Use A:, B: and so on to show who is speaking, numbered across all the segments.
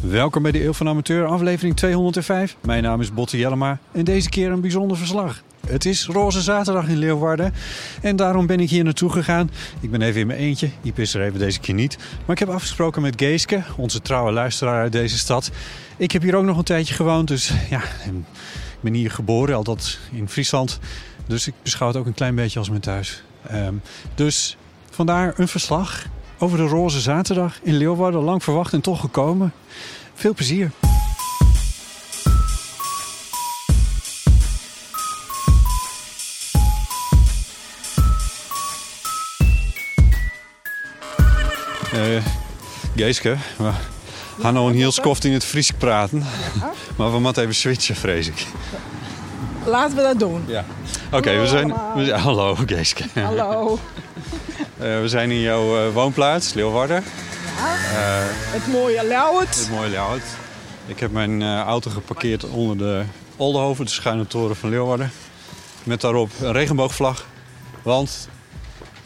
A: Welkom bij de Eeuw van Amateur, aflevering 205. Mijn naam is Botte Jellema en deze keer een bijzonder verslag. Het is Roze Zaterdag in Leeuwarden en daarom ben ik hier naartoe gegaan. Ik ben even in mijn eentje, Iep is er even deze keer niet. Maar ik heb afgesproken met Geeske, onze trouwe luisteraar uit deze stad. Ik heb hier ook nog een tijdje gewoond, dus ja, ik ben hier geboren, altijd in Friesland. Dus ik beschouw het ook een klein beetje als mijn thuis. Ehm, dus vandaar een verslag over de Roze Zaterdag in Leeuwarden. Lang verwacht en toch gekomen. Veel plezier. Uh, Geeske, we gaan nou een heel skoft in het Fries praten. Maar we moeten even switchen, vrees ik.
B: Laten we dat doen.
A: Ja. Oké, we zijn... We zijn hallo, Geeske.
B: Hallo.
A: Uh, we zijn in jouw uh, woonplaats, Leeuwarden.
B: Ja, uh, het mooie Lauwert.
A: Het mooie Lauwert. Ik heb mijn auto geparkeerd onder de Oldenhoven, de schuine toren van Leeuwarden. Met daarop een regenboogvlag. Want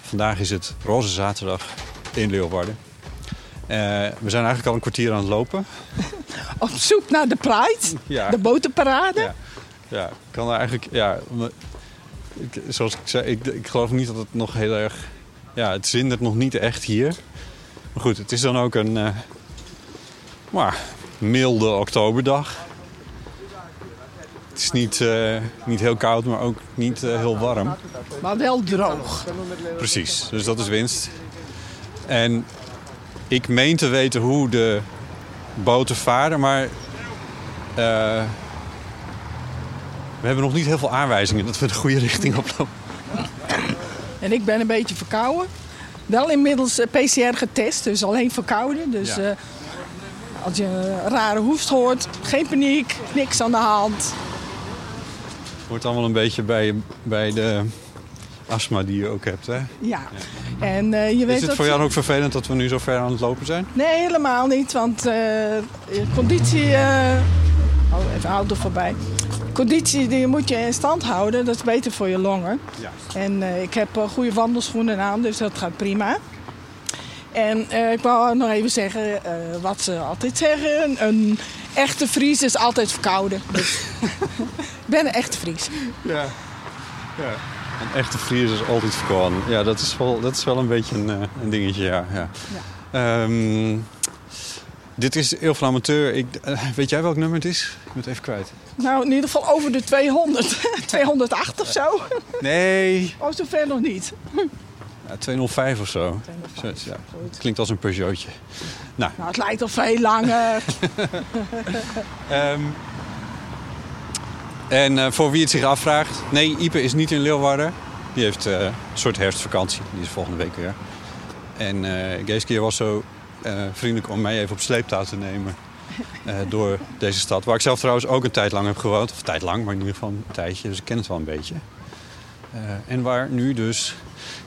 A: vandaag is het Roze Zaterdag in Leeuwarden. we zijn eigenlijk al een kwartier aan het lopen.
B: Op zoek naar de Pride,
A: ja.
B: de botenparade.
A: Ja. ja, ik kan er eigenlijk... Ja, ik, zoals ik zei, ik, ik geloof niet dat het nog heel erg ja, het zindert nog niet echt hier. Maar goed, het is dan ook een uh, maar, milde oktoberdag. Het is niet, uh, niet heel koud, maar ook niet uh, heel warm.
B: Maar wel droog.
A: Precies, dus dat is winst. En ik meen te weten hoe de boten varen, maar we hebben nog niet heel veel aanwijzingen dat we de goede richting oplopen.
B: En ik ben een beetje verkouden. Wel inmiddels PCR getest, dus alleen verkouden. Dus ja. uh, als je een rare hoest hoort, geen paniek, niks aan de hand.
A: Hoort allemaal een beetje bij, bij de astma die je ook hebt, hè?
B: Ja. ja. En, uh, je weet
A: Is het
B: dat...
A: voor jou ook vervelend dat we nu zo ver aan het lopen zijn?
B: Nee, helemaal niet, want uh, conditie... Oh, even auto voorbij conditie die moet je in stand houden. Dat is beter voor je longen.
A: Ja.
B: En uh, ik heb uh, goede wandelschoenen aan, dus dat gaat prima. En uh, ik wou nog even zeggen wat ze altijd zeggen. Een echte Fries is altijd verkouden. Dus ik ben een echte Fries.
A: Ja. ja. Een echte Fries is altijd verkouden. Ja, dat is wel, dat is wel een beetje een, een dingetje, ja. ja. ja. Um, dit is van Amateur. Ik, uh, weet jij welk nummer het is? Ik het even kwijt.
B: Nou, in ieder geval over de 200. 208 of zo.
A: Nee.
B: Oh, zover nog niet.
A: Ja, 205 of zo. 205. Ja, het klinkt als een Peugeotje. Nou.
B: nou het lijkt al veel langer.
A: um, en uh, voor wie het zich afvraagt. Nee, Ipe is niet in Leeuwarden. Die heeft uh, een soort herfstvakantie. Die is volgende week weer. En uh, Geeske was zo vriendelijk om mij even op sleeptouw te nemen uh, door deze stad. Waar ik zelf trouwens ook een tijd lang heb gewoond. Of tijd lang, maar in ieder geval een tijdje. Dus ik ken het wel een beetje. Uh, en waar nu dus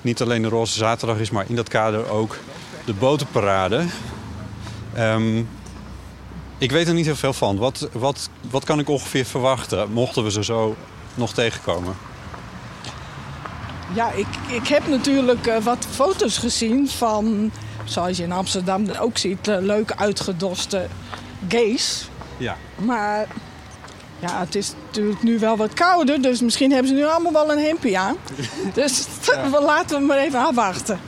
A: niet alleen de Roze Zaterdag is, maar in dat kader ook de botenparade. Um, ik weet er niet heel veel van. Wat, wat, wat kan ik ongeveer verwachten, mochten we ze zo nog tegenkomen?
B: Ja, ik, ik heb natuurlijk wat foto's gezien van zoals je in Amsterdam ook ziet, leuk uitgedoste gays.
A: Ja.
B: Maar ja, het is natuurlijk nu wel wat kouder, dus misschien hebben ze nu allemaal wel een hempie aan. dus ja. we laten we maar even afwachten.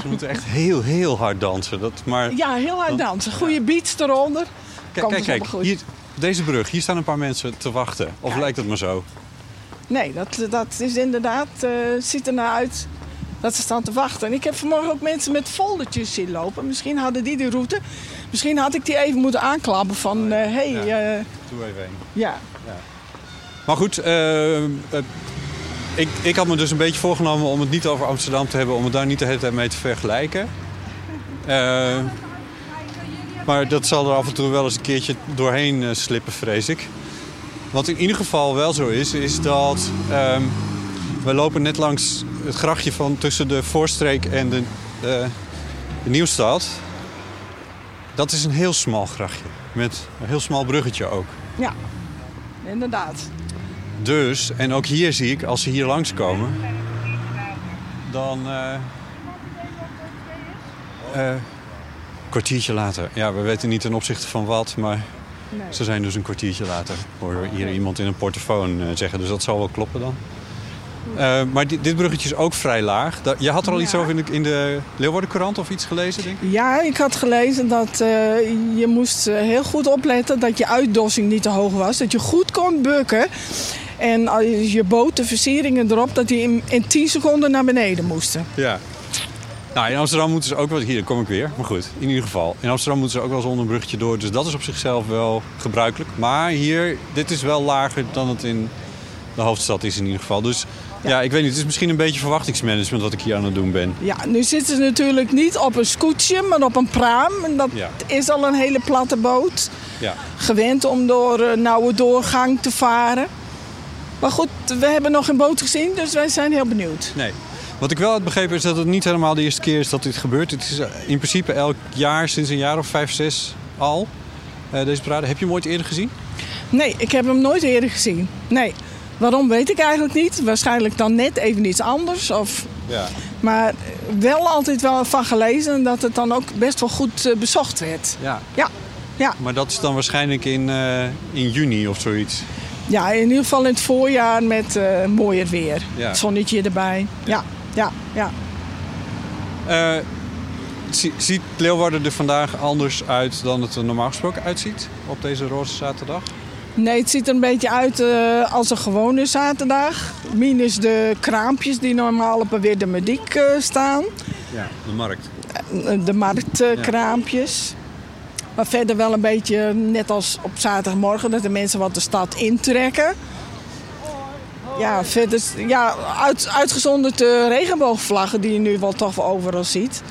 A: Ze moeten echt heel, heel hard dansen. Dat, maar,
B: ja, heel hard dansen. Goede beats eronder.
A: Kijk, kijk, kijk. Hier, deze brug, hier staan een paar mensen te wachten. Of lijkt het maar zo?
B: Nee, dat, dat is inderdaad, eh, ziet er naar uit dat ze staan te wachten. En ik heb vanmorgen ook mensen met foldertjes zien lopen. Misschien hadden die de route. Misschien had ik die even moeten aanklappen van, hé, hey,
A: Ja.
B: eh,
A: Doe even een.
B: ja.
A: Maar goed, eh, eh, ik, ik had me dus een beetje voorgenomen om het niet over Amsterdam te hebben, om het daar niet de hele tijd mee te vergelijken. Eh, maar dat zal er af en toe wel eens een keertje doorheen eh, slippen, vrees ik. Wat in ieder geval wel zo is, is dat ehm, we lopen net langs het grachtje van tussen de Voorstreek en de, de Nieuwstad. Dat is een heel smal grachtje, met een heel smal bruggetje ook.
B: ja, inderdaad.
A: Dus, en ook hier zie ik, als ze hier langskomen, dan. eh eh, kwartiertje later. Ja, we weten niet ten opzichte van wat, maar
B: Nee.
A: ze zijn dus een kwartiertje later. Hoor hier iemand in een portofoon eh, zeggen, dus dat zal wel kloppen dan. Eh, maar dit, dit bruggetje is ook vrij laag. Je had er al iets over in de, in de Leeuwarden Courant of iets gelezen, denk ik?
B: Ja, ik had gelezen dat eh, je moest eh, heel goed opletten dat je uitdossing niet te hoog was. Dat je goed kon bukken. En als je boot de versieringen erop, dat die in, in 10 seconden naar beneden moesten.
A: Ja. Nou, in Amsterdam moeten ze ook wel... Hier, kom ik weer. Maar goed, in ieder geval. In Amsterdam moeten ze ook wel eens onder een bruggetje door. Dus dat is op zichzelf wel gebruikelijk. Maar hier, dit is wel lager dan het in de hoofdstad is in ieder geval. Dus ja, ik weet niet. Het is misschien een beetje verwachtingsmanagement wat ik hier aan het doen ben.
B: Ja, nu zitten ze natuurlijk niet op een scootje, maar op een praam. En dat
A: Ja.
B: is al een hele platte boot.
A: Ja.
B: Gewend om door een nauwe doorgang te varen. Maar goed, we hebben nog geen boot gezien, dus wij zijn heel benieuwd.
A: Nee. Wat ik wel had begrepen is dat het niet helemaal de eerste keer is dat dit gebeurt. Het is in principe elk jaar, sinds een jaar of vijf, zes al. eh, deze parade. Heb je hem ooit eerder gezien?
B: Nee, ik heb hem nooit eerder gezien. Nee. Waarom weet ik eigenlijk niet. Waarschijnlijk dan net even iets anders. Of...
A: Ja.
B: Maar wel altijd wel van gelezen dat het dan ook best wel goed eh, bezocht werd.
A: ja.
B: Ja. Ja.
A: Maar dat is dan waarschijnlijk in, eh, in juni of zoiets.
B: ja, in ieder geval in het voorjaar met eh, mooier weer.
A: Ja.
B: Zonnetje erbij. Ja, ja, ja.
A: Zie- ziet Leeuwarden er vandaag anders uit dan het er normaal gesproken uitziet op deze roze zaterdag?
B: Nee, het ziet er een beetje uit eh, als een gewone zaterdag. Minus de kraampjes die normaal op een weer de Mediek eh, staan.
A: Ja, de markt.
B: de marktkraampjes. Maar verder wel een beetje net als op zaterdagmorgen, dat de mensen wat de stad intrekken. Ja, verder, ja uit, uitgezonderd de regenboogvlaggen die je nu wel toch wel overal ziet.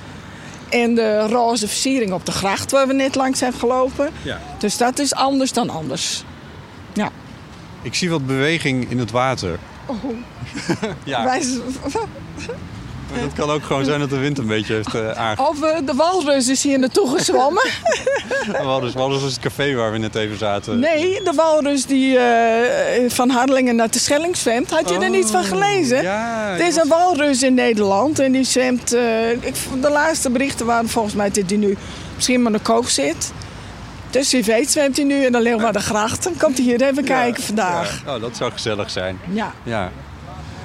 B: En de roze versiering op de gracht waar we net langs zijn gelopen.
A: Ja.
B: Dus dat is anders dan anders. Ja.
A: Ik zie wat beweging in het water. ja,
B: Wij,
A: maar dat kan ook gewoon zijn dat de wind een beetje heeft uh, aange...
B: of eh, de walrus is hier naartoe gezwommen.
A: Walrus, Walrus is het café waar we net even zaten.
B: Nee, de walrus die eh, van Harlingen naar de Schelling zwemt. Had je er niet van gelezen?
A: Oh, Ja,
B: Er is een walrus in Nederland en die zwemt... eh, ik, de laatste berichten waren volgens mij dat hij nu misschien maar de kook zit. Dus wie weet zwemt hij nu in de Leeuwardengracht. Dan komt hij hier even kijken vandaag.
A: Ja. Oh, dat zou gezellig zijn.
B: Ja.
A: Ja.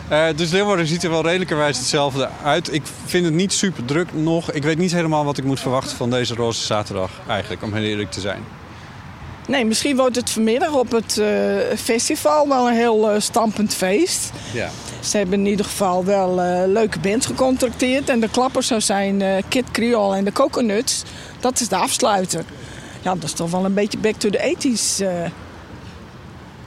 A: Eh, dus Leeuwarden ziet er wel redelijkerwijs hetzelfde uit. Ik vind het niet super druk nog. Ik weet niet helemaal wat ik moet verwachten van deze roze zaterdag eigenlijk, om heel eerlijk te zijn.
B: Nee, misschien wordt het vanmiddag op het eh, festival wel een heel eh, stampend feest.
A: Ja.
B: Ze hebben in ieder geval wel eh, leuke bands gecontracteerd. En de klappers zou zijn Kid Creole en de Coconuts. Dat is de afsluiter. Ja, dat is toch wel een beetje back to the 80s. eh.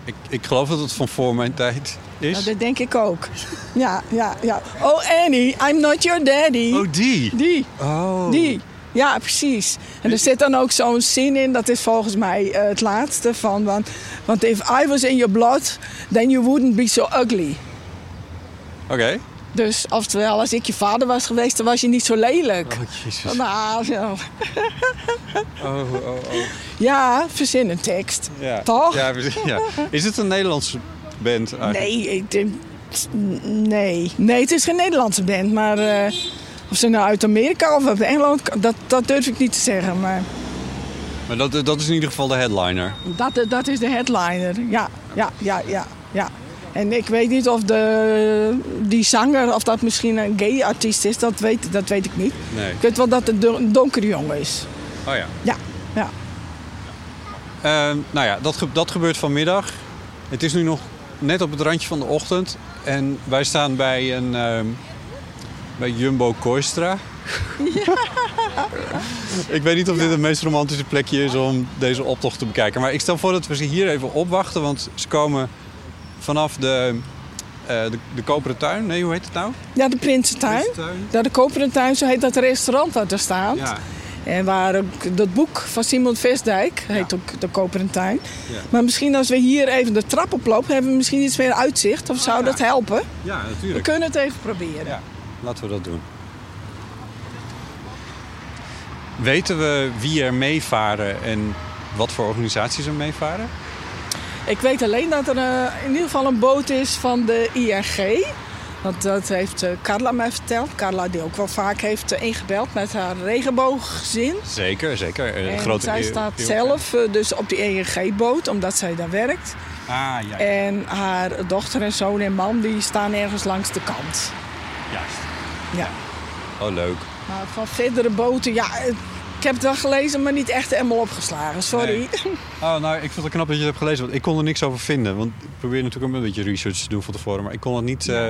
A: Ik, ik geloof dat het van voor mijn tijd is.
B: Nou, dat denk ik ook. Ja, ja, ja. Oh Annie, I'm not your daddy.
A: Oh, die?
B: Die,
A: Oh.
B: die. Ja, precies. En er zit dan ook zo'n zin in, dat is volgens mij eh, het laatste van... Want, want if I was in your blood, then you wouldn't be so ugly.
A: Oké.
B: Dus oftewel, als ik je vader was geweest, dan was je niet zo lelijk.
A: Oh, jezus.
B: Nou, zo.
A: Oh, oh, oh.
B: Ja, verzin een tekst.
A: Ja.
B: Toch?
A: Ja, ja. Is het een Nederlandse band eigenlijk?
B: Nee, ik denk... Nee. nee, het is geen Nederlandse band, maar... eh, of ze nou uit Amerika of uit Engeland, dat, dat durf ik niet te zeggen. Maar
A: Maar dat, dat is in ieder geval de headliner.
B: dat, dat is de headliner. Ja, ja, ja, ja, ja. En ik weet niet of de, die zanger, of dat misschien een gay artiest is, dat weet, dat weet ik niet.
A: Nee.
B: Ik weet wel dat het een donkere jongen is.
A: Oh ja.
B: Ja, ja.
A: Ehm, nou ja, dat, dat gebeurt vanmiddag. Het is nu nog net op het randje van de ochtend. En wij staan bij een ehm, bij Jumbo Koistra. ik weet niet of dit het meest romantische plekje is om deze optocht te bekijken. Maar ik stel voor dat we ze hier even opwachten. Want ze komen vanaf de, eh, de, de Koperen Tuin. Nee, hoe heet het nou?
B: Ja, de Prinsentuin.
A: Prinsentuin.
B: Ja, de Koperen Tuin, zo heet dat restaurant dat er staat.
A: Ja.
B: En waar ook dat boek van Simon Vestdijk heet ook de Koperen Tuin.
A: Ja.
B: Maar misschien als we hier even de trap oplopen, hebben we misschien iets meer uitzicht. Of zou
A: ja.
B: dat helpen?
A: ja,
B: We
A: natuurlijk.
B: kunnen het even proberen.
A: Ja, laten we dat doen. Weten we wie er meevaren en wat voor organisaties er meevaren?
B: Ik weet alleen dat er eh, in ieder geval een boot is van de ING. Want dat heeft eh, Carla mij verteld. Carla die ook wel vaak heeft eh, ingebeld met haar regenbooggezin.
A: Zeker, zeker. Een
B: En
A: grote
B: zij staat zelf dus op die ING-boot, omdat zij daar werkt.
A: Ah, ja.
B: En haar dochter en zoon en man die staan ergens langs de kant.
A: Juist.
B: Ja.
A: Oh, leuk.
B: Maar van verdere boten, ja, ik heb het wel gelezen, maar niet echt helemaal opgeslagen. Sorry.
A: Nee. Oh, nou, ik vind het knap dat je het hebt gelezen. Want ik kon er niks over vinden. Want ik probeer natuurlijk een beetje research te doen van tevoren. Maar ik kon het niet... eh,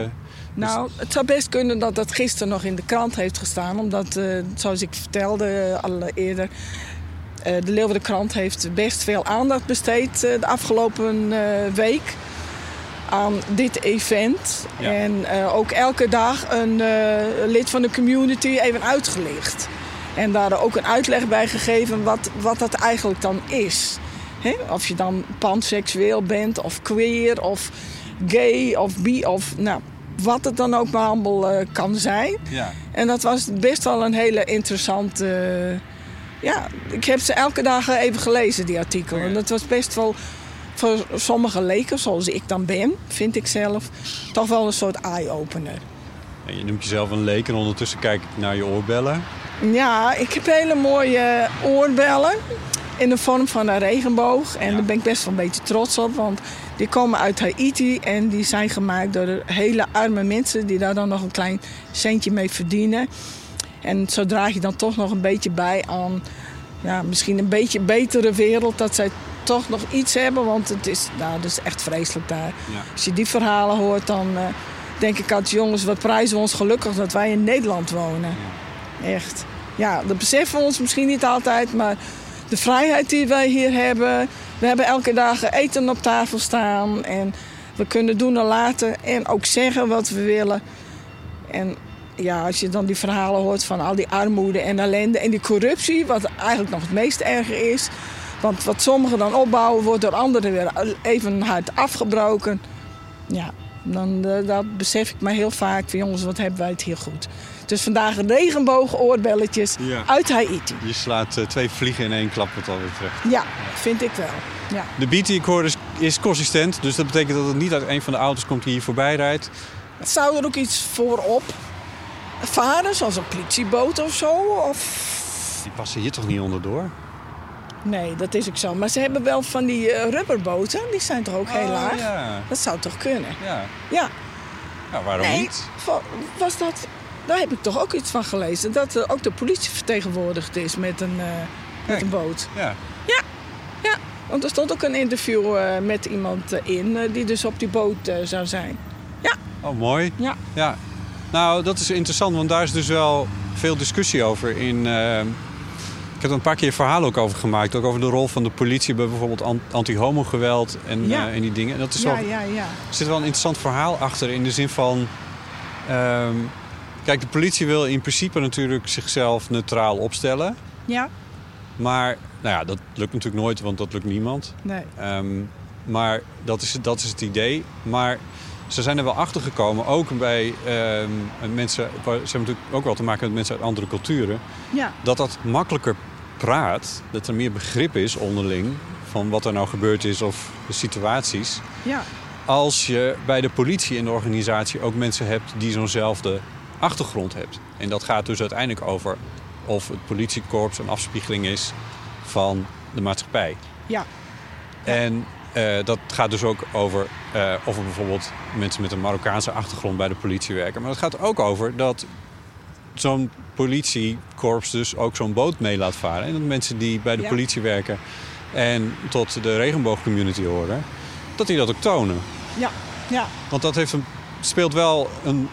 B: Nou, het zou best kunnen dat dat gisteren nog in de krant heeft gestaan. Omdat, eh, zoals ik vertelde eh, al eerder... de Leeuwarden Krant heeft best veel aandacht besteed de afgelopen week aan dit event.
A: Ja.
B: En ook elke dag een lid van de community even uitgelicht. En daar ook een uitleg bij gegeven wat, wat dat eigenlijk dan is. Hè? Of je dan panseksueel bent, of queer, of gay, of bi, of nou, wat het dan ook maar allemaal eh, kan zijn.
A: ja.
B: En dat was best wel een hele interessante. eh, ja, ik heb ze elke dag even gelezen, die artikelen. En dat was best wel voor sommige leken, zoals ik dan ben, vind ik zelf, toch wel een soort eye-opener.
A: Je noemt jezelf een leek en ondertussen kijk ik naar je oorbellen.
B: Ja, ik heb hele mooie oorbellen in de vorm van een regenboog. En
A: Ja.
B: daar ben ik best wel een beetje trots op, want die komen uit Haiti en die zijn gemaakt door hele arme mensen die daar dan nog een klein centje mee verdienen. En zo draag je dan toch nog een beetje bij aan ja, misschien een beetje betere wereld. Dat zij toch nog iets hebben, want het is, nou, dat is echt vreselijk daar.
A: Ja.
B: Als je die verhalen hoort, dan eh, denk ik altijd... jongens, wat prijzen we ons gelukkig dat wij in Nederland wonen. Echt. Ja, dat beseffen we ons misschien niet altijd, maar de vrijheid die wij hier hebben... We hebben elke dag eten op tafel staan en we kunnen doen en laten en ook zeggen wat we willen. En ja, als je dan die verhalen hoort van al die armoede en ellende en die corruptie, wat eigenlijk nog het meest erger is. Want wat sommigen dan opbouwen, wordt door anderen weer even hard afgebroken. Ja, dan eh, dat besef ik me heel vaak van jongens, wat hebben wij het hier goed. Dus vandaag regenboogoorbelletjes
A: Ja.
B: uit Haiti.
A: Je slaat eh, twee vliegen in één klap wat dat betreft.
B: Ja, vind ik wel. Ja.
A: De beat die ik hoor is, is consistent. Dus dat betekent dat het niet uit een van de auto's komt die hier voorbij rijdt.
B: Zou er ook iets voorop varen, zoals een politieboot of zo? Of...
A: Die passen hier toch niet onderdoor?
B: Nee, dat is ook zo. Maar ze hebben wel van die eh, rubberboten, die zijn toch ook heel
A: Oh,
B: laag?
A: Ja,
B: Dat zou toch kunnen?
A: ja.
B: Ja.
A: Nou, waarom
B: nee,
A: niet?
B: was dat... Daar heb ik toch ook iets van gelezen. Dat er ook de politie vertegenwoordigd is met een, eh, met een boot.
A: Ja.
B: Ja, want er stond ook een interview eh, met iemand eh, in eh, die dus op die boot eh, zou zijn.
A: Oh, mooi.
B: Ja.
A: Ja. Nou, dat is interessant, want daar is dus wel veel discussie over. In, eh, ik heb er een paar keer verhalen ook over gemaakt. Ook over de rol van de politie bij bijvoorbeeld an- anti-homo-geweld en,
B: Ja.
A: eh, en die dingen. En dat is
B: Ja,
A: wel,
B: ja, ja.
A: er zit wel een interessant verhaal achter in de zin van... ehm, kijk, de politie wil in principe natuurlijk zichzelf neutraal opstellen.
B: Ja?
A: Maar nou ja, dat lukt natuurlijk nooit, want dat lukt niemand.
B: Nee.
A: Ehm, maar dat is, dat is het idee. Maar ze zijn er wel achter gekomen, ook bij ehm, mensen. Ze hebben natuurlijk ook wel te maken met mensen uit andere culturen.
B: Ja.
A: Dat dat makkelijker praat, dat er meer begrip is onderling van wat er nou gebeurd is of de situaties.
B: Ja.
A: Als je bij de politie in de organisatie ook mensen hebt die zo'nzelfde achtergrond hebt. En dat gaat dus uiteindelijk over of het politiekorps een afspiegeling is van de maatschappij.
B: Ja.
A: En eh, dat gaat dus ook over eh, of er bijvoorbeeld mensen met een Marokkaanse achtergrond bij de politie werken. Maar het gaat ook over dat zo'n politiekorps dus ook zo'n boot mee laat varen. En dat mensen die bij de
B: Ja.
A: politie werken en tot de regenboogcommunity horen, dat die dat ook tonen.
B: Ja, ja.
A: Want dat heeft een, speelt wel een.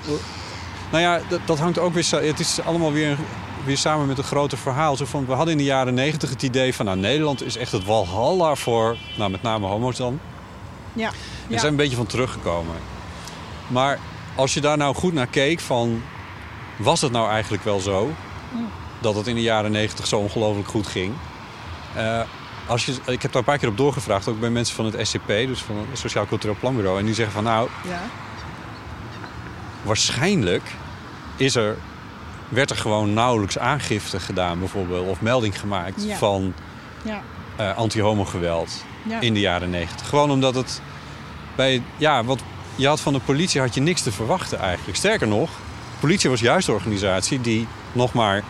A: Nou ja, dat, dat hangt ook weer. Het is allemaal weer, weer samen met een groter verhaal. Zo van, we hadden in de jaren negentig het idee van. Nou, Nederland is echt het walhalla voor. Nou, met name homo's dan.
B: ja.
A: Daar
B: ja.
A: zijn een beetje van teruggekomen. Maar als je daar nou goed naar keek van... Was het nou eigenlijk wel zo? Dat het in de jaren negentig zo ongelooflijk goed ging? Eh, als je, ik heb daar een paar keer op doorgevraagd. Ook bij mensen van het SCP, dus van het Sociaal Cultureel Planbureau. En die zeggen van nou,
B: ja.
A: waarschijnlijk is er, werd er gewoon nauwelijks aangifte gedaan bijvoorbeeld. Of melding gemaakt
B: Ja.
A: van
B: ja.
A: eh, anti-homo-geweld in de jaren negentig. Gewoon omdat het bij, ja, wat je had van de politie had je niks te verwachten eigenlijk. Sterker nog, politie was juist de organisatie die nog maar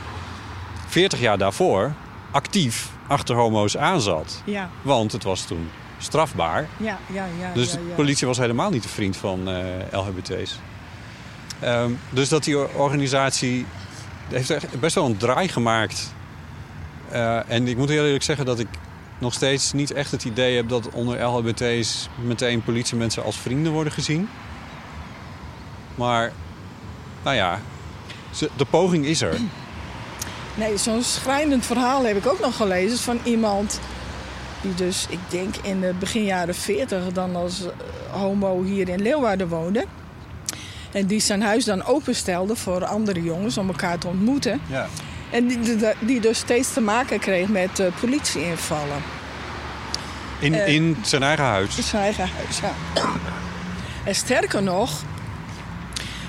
A: 40 jaar daarvoor actief achter homo's aanzat.
B: Ja,
A: Want het was toen strafbaar.
B: ja, ja, ja.
A: Dus de politie was helemaal niet de vriend van eh, LHBT's. Ehm, dus dat die organisatie heeft echt best wel een draai gemaakt. Eh, en ik moet heel eerlijk zeggen dat ik nog steeds niet echt het idee heb dat onder LHBT's meteen politiemensen als vrienden worden gezien. Maar, nou ja, de poging is er.
B: Nee, zo'n schrijnend verhaal heb ik ook nog gelezen van iemand die dus, ik denk in de begin jaren 40 dan als eh, homo hier in Leeuwarden woonde. En die zijn huis dan openstelde voor andere jongens om elkaar te ontmoeten.
A: Ja.
B: En die, die, dus steeds te maken kreeg met eh, politieinvallen.
A: In,
B: Eh,
A: in zijn eigen huis.
B: In zijn eigen huis, ja. En sterker nog,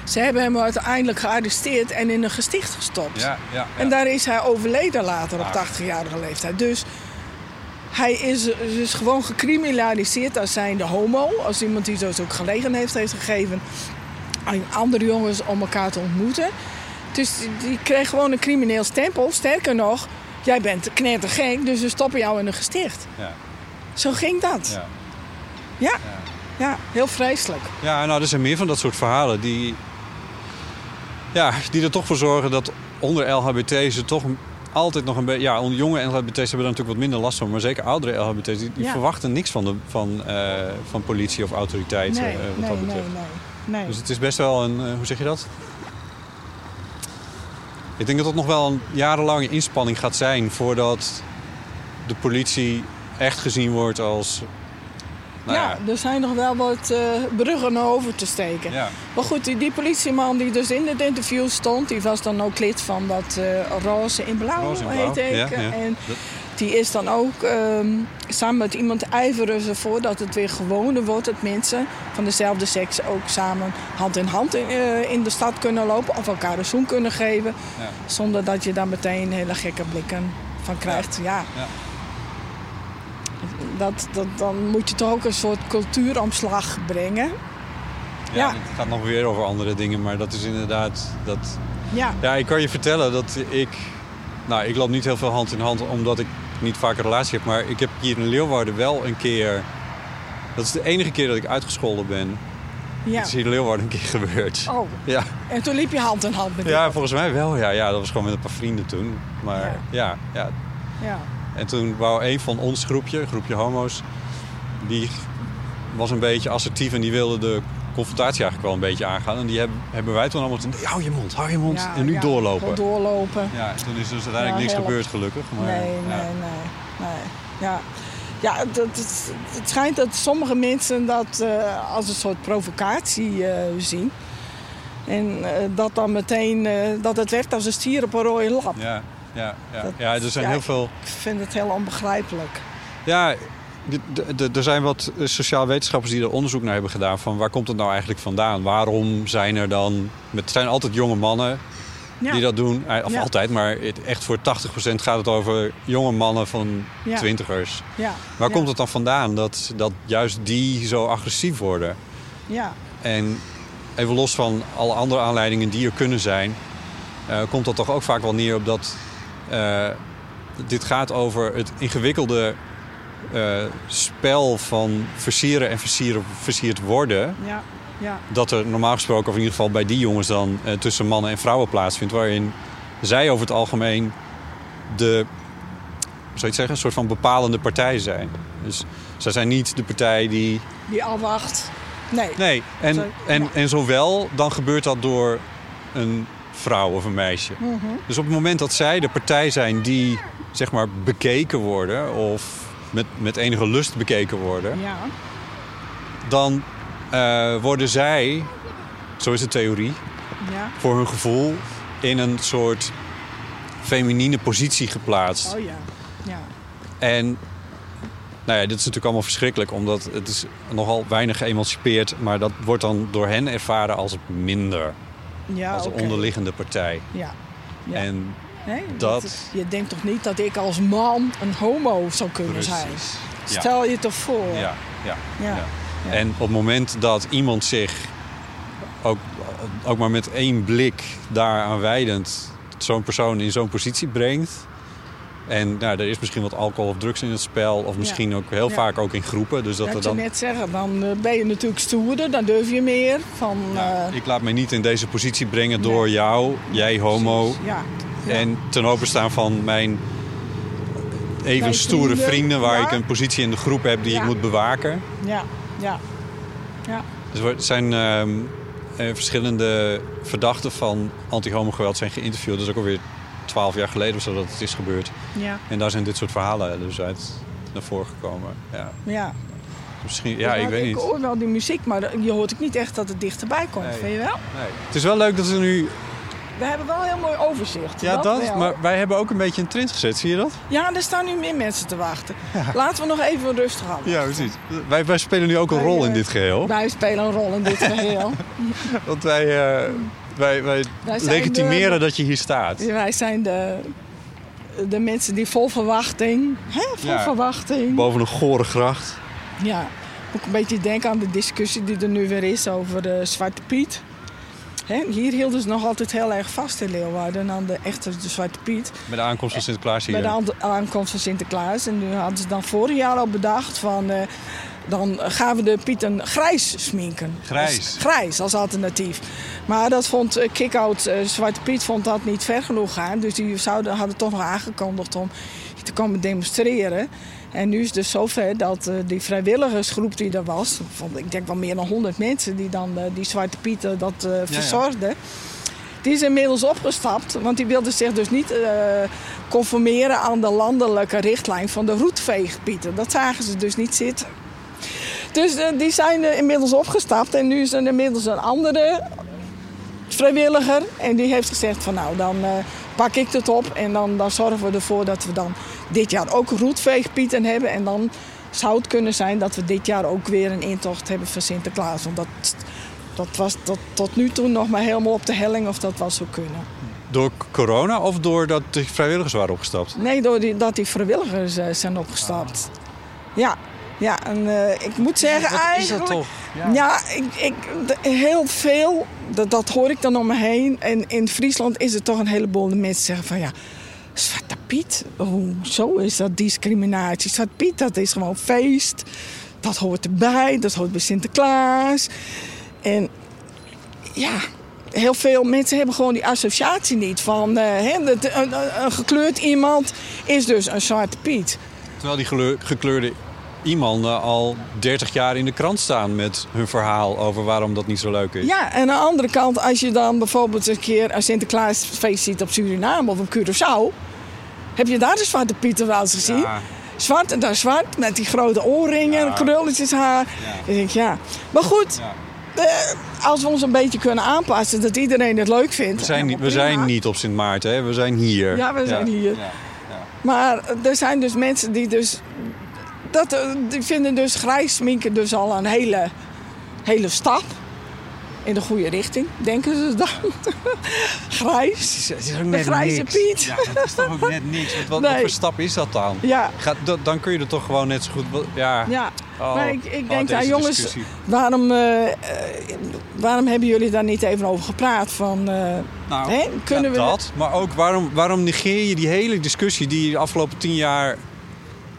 B: ze hebben hem uiteindelijk gearresteerd en in een gesticht gestopt.
A: Ja, ja, ja.
B: En daar is hij overleden later op
A: Ah.
B: 80-jarige leeftijd. Dus hij is dus gewoon gecriminaliseerd als zijnde homo. Als iemand die dus ook gelegenheid heeft gegeven aan andere jongens om elkaar te ontmoeten. Dus die- die kreeg gewoon een crimineel stempel. Sterker nog, jij bent knettergek, dus we stoppen jou in een gesticht.
A: Ja,
B: Zo ging dat.
A: ja.
B: Ja, ja heel vreselijk.
A: Ja, nou, er zijn meer van dat soort verhalen die, ja, die er toch voor zorgen dat onder LHBT's er toch altijd nog een beetje... Ja, onder jonge LHBT's hebben er natuurlijk wat minder last van. Maar zeker oudere LHBT's, die, die
B: Ja.
A: verwachten niks van, de, van, eh, van politie of autoriteiten
B: Nee,
A: eh, wat
B: nee,
A: dat
B: nee,
A: betreft.
B: nee. nee.
A: Dus het is best wel een... eh, hoe zeg je dat? Ik denk dat het nog wel een jarenlange inspanning gaat zijn... voordat de politie echt gezien wordt als... Nou ja,
B: ja, er zijn nog wel wat eh, bruggen over te steken.
A: ja.
B: Maar goed, die, die politieman die dus in het interview stond, die was dan ook lid van dat eh Roze in Blauw,
A: Roze in Blauw,
B: heet ik.
A: ja.
B: En die is dan ook ehm, samen met iemand ijveren ze voor dat het weer gewoner wordt dat mensen van dezelfde seks ook samen hand in hand in, eh, in de stad kunnen lopen of elkaar een zoen kunnen geven. Zonder dat je daar meteen hele gekke blikken van krijgt. Ja. Dat, dat, dan moet je toch ook een soort cultuuromslag brengen.
A: Ja,
B: Ja.
A: Het gaat nog weer over andere dingen, maar dat is inderdaad... Dat...
B: Ja,
A: Ja, ik kan je vertellen dat ik... Nou, ik loop niet heel veel hand in hand omdat ik niet vaak een relatie heb. Maar ik heb hier in Leeuwarden wel een keer... Dat is de enige keer dat ik uitgescholden ben.
B: ja.
A: Dat is hier in Leeuwarden een keer gebeurd.
B: Oh,
A: Ja.
B: en toen liep je hand in hand met
A: ja, volgens mij wel. Ja, ja, dat was gewoon met een paar vrienden toen. Maar
B: Ja.
A: ja, ja.
B: Ja.
A: En toen wou een van ons groepje, een groepje homo's... Die was een beetje assertief en die wilde de confrontatie eigenlijk wel een beetje aangaan. En die hebben, hebben wij toen allemaal... gezegd, hou je mond, hou je mond.
B: Ja,
A: en nu
B: ja,
A: doorlopen.
B: doorlopen.
A: Ja, toen is dus uiteindelijk
B: Ja,
A: niks gebeurd gelukkig. Maar,
B: nee, nee, nee, nee. Ja, ja het, het, het schijnt dat sommige mensen dat eh, als een soort provocatie eh, zien. En eh, dat dan meteen, dat het werkt als een stier op een rode lap.
A: Ja, ja, ja.
B: Dat-
A: ja, er zijn
B: ja,
A: heel veel...
B: Ik vind het heel onbegrijpelijk.
A: Ja, er zijn wat eh, sociaal wetenschappers die er onderzoek naar hebben gedaan... van waar komt het nou eigenlijk vandaan? Waarom zijn er dan... Het zijn altijd jonge mannen
B: Ja,
A: die dat doen. Eh, Of
B: Ja.
A: altijd, maar het- echt voor 80% gaat het over jonge mannen van
B: Ja.
A: twintigers.
B: ja,
A: Waar komt het dan vandaan dat, dat juist die zo agressief worden?
B: Ja,
A: En even los van alle andere aanleidingen die er kunnen zijn... eh, komt dat toch ook vaak wel neer op dat... eh, dit gaat over het ingewikkelde eh, spel van versieren en versieren, versierd worden...
B: ja, ja,
A: dat er normaal gesproken, of in ieder geval bij die jongens dan... eh, tussen mannen en vrouwen plaatsvindt... waarin zij over het algemeen de... hoe zou je het zeggen? Een soort van bepalende partij zijn. Dus zij zijn niet de partij die
B: die afwacht. Nee.
A: Nee, en, en, en zowel dan gebeurt dat door een vrouw of een meisje.
B: Mhm.
A: Dus op het moment dat zij de partij zijn die zeg maar bekeken worden of met, met enige lust bekeken worden,
B: Ja.
A: dan eh, worden zij, zo is de theorie,
B: Ja.
A: voor hun gevoel in een soort feminine positie geplaatst.
B: Oh ja. Ja.
A: En nou ja, dit is natuurlijk allemaal verschrikkelijk, omdat het is nogal weinig geëmancipeerd, maar dat wordt dan door hen ervaren als minder,
B: Ja,
A: als een onderliggende partij.
B: Ja. ja.
A: En
B: Nee,
A: dat-
B: Je denkt toch niet dat ik als man een homo zou kunnen
A: Precies.
B: zijn? Stel je toch voor.
A: ja, ja,
B: Ja.
A: ja.
B: Ja.
A: En op het moment dat iemand zich ook, ook maar met één blik daaraan wijdend zo'n persoon in zo'n positie brengt. En nou, er is misschien wat alcohol of drugs in het spel, of misschien ook heel
B: Ja.
A: vaak ook in groepen. Dus dat
B: Dat
A: er dan.
B: net zeggen, dan eh, ben je natuurlijk stoerder, dan durf je meer. Van,
A: Ja,
B: eh,
A: ik laat me niet in deze positie brengen
B: Nee.
A: door jou, jij homo.
B: Ja.
A: En ten openstaan van mijn even
B: Mijn
A: stoere vrienden,
B: vrienden,
A: waar ik een positie in de groep heb die ik moet bewaken.
B: ja, ja, ja.
A: Dus er zijn ehm, eh, verschillende verdachten van anti-homo-geweld zijn geïnterviewd. Dat is ook alweer twaalf jaar geleden of zo dat het is gebeurd.
B: Ja,
A: En daar zijn dit soort verhalen dus uit naar voren gekomen. Ja,
B: ja.
A: misschien, ja ik weet
B: Ik
A: niet.
B: hoor wel die muziek, maar je hoort ook niet echt dat het dichterbij komt.
A: Nee.
B: Vind je wel?
A: Nee. Het is wel leuk dat er nu...
B: We hebben wel een heel mooi overzicht.
A: Ja, dat, maar wij hebben ook een beetje een trend gezet. Zie je dat?
B: Ja, er staan nu meer mensen te wachten. Laten we nog even rustig houden.
A: Ja, precies. Wij, wij spelen nu ook een
B: Wij,
A: rol in
B: eh,
A: dit geheel.
B: Wij spelen een rol in dit geheel.
A: Want wij, eh, wij, wij, legitimeren
B: de-
A: dat je hier staat.
B: Wij zijn de, de mensen die vol verwachting... Hè, vol
A: Ja.
B: verwachting.
A: Boven een gore gracht.
B: Ja, ook een beetje denken aan de discussie die er nu weer is over de Zwarte Piet. Hè, hier hielden ze nog altijd heel erg vast in Leeuwarden aan de echte de Zwarte Piet.
A: Met de aankomst van Sinterklaas hier.
B: Bij de aan- aankomst van Sinterklaas. En nu hadden ze dan vorig jaar al bedacht van... eh, dan gaan we de Pieten grijs sminken.
A: Grijs?
B: Grijs als alternatief. Maar dat vond eh, Kick-Out eh, Zwarte Piet vond dat niet ver genoeg gaan. Dus die zouden, hadden toch nog aangekondigd om te komen demonstreren. En nu is het dus zover dat eh, die vrijwilligersgroep die er was... Van, ik denk wel meer dan 100 mensen die dan die Zwarte Pieten dat eh, verzorgden... Die is inmiddels opgestapt, want die wilde zich dus niet conformeren aan de landelijke richtlijn van de roetveegpieten. Dat zagen ze dus niet zitten. Dus eh, die zijn inmiddels opgestapt en nu is er inmiddels een andere vrijwilliger. En die heeft gezegd van nou, dan eh, pak ik het op en dan, dan zorgen we ervoor dat we dan dit jaar ook roetveegpieten hebben. En dan zou het kunnen zijn dat we dit jaar ook weer een intocht hebben van Sinterklaas. Want dat, dat was tot, tot nu toe nog maar helemaal op de helling of dat wel zou kunnen.
A: Door corona of doordat de vrijwilligers waren opgestapt?
B: Nee, doordat die vrijwilligers eh, zijn opgestapt. Ja, ja en eh, ik moet zeggen
A: Wat is
B: eigenlijk...
A: dat toch?
B: Ja, ik, ik, heel veel, dat, dat hoor ik dan om me heen. En in Friesland is er toch een heleboel de mensen zeggen van ja... Zwarte Piet, hoezo is dat discriminatie? Zwarte Piet, dat is gewoon feest. Dat hoort erbij, dat hoort bij Sinterklaas. En ja, heel veel mensen hebben gewoon die associatie niet van... eh, hè, dat een, een- een gekleurd iemand is dus een Zwarte Piet.
A: Terwijl die gekleurde iemanden al 30 jaar in de krant staan met hun verhaal over waarom dat niet zo leuk is.
B: Ja, en aan de andere kant, als je dan bijvoorbeeld een keer een Sinterklaasfeest ziet op Suriname of op Curaçao, heb je daar de Zwarte Pieter wel eens gezien?
A: Ja.
B: Zwart en daar zwart, met die grote oorringen,
A: Ja.
B: krulletjes haar. Ik denk, ja. Maar goed, eh, als we ons een beetje kunnen aanpassen, dat iedereen het leuk vindt.
A: We, zijn, niet- we zijn niet op Sint Maarten, hè? we zijn hier.
B: Ja, we zijn hier.
A: Ja.
B: Maar er zijn dus mensen die dus... Dat, eh, die vinden dus grijs sminken dus al een hele, hele stap. In de goede richting, denken ze dan. grijs.
A: Het is ook
B: De grijze
A: niks.
B: Piet.
A: Ja, het is toch ook net niks. Want Wat, wat voor stap is dat dan?
B: Ja,
A: Gaat, dat- dan kun je er toch gewoon net zo goed... Ja,
B: ja.
A: Oh,
B: maar ik, ik
A: oh,
B: denk, jongens,
A: discussie.
B: waarom, eh, eh, waarom hebben jullie daar niet even over gepraat? Van, eh,
A: Nou,
B: hè, kunnen
A: ja,
B: we...
A: dat. Maar ook waarom, waarom negeer je die hele discussie die de afgelopen tien jaar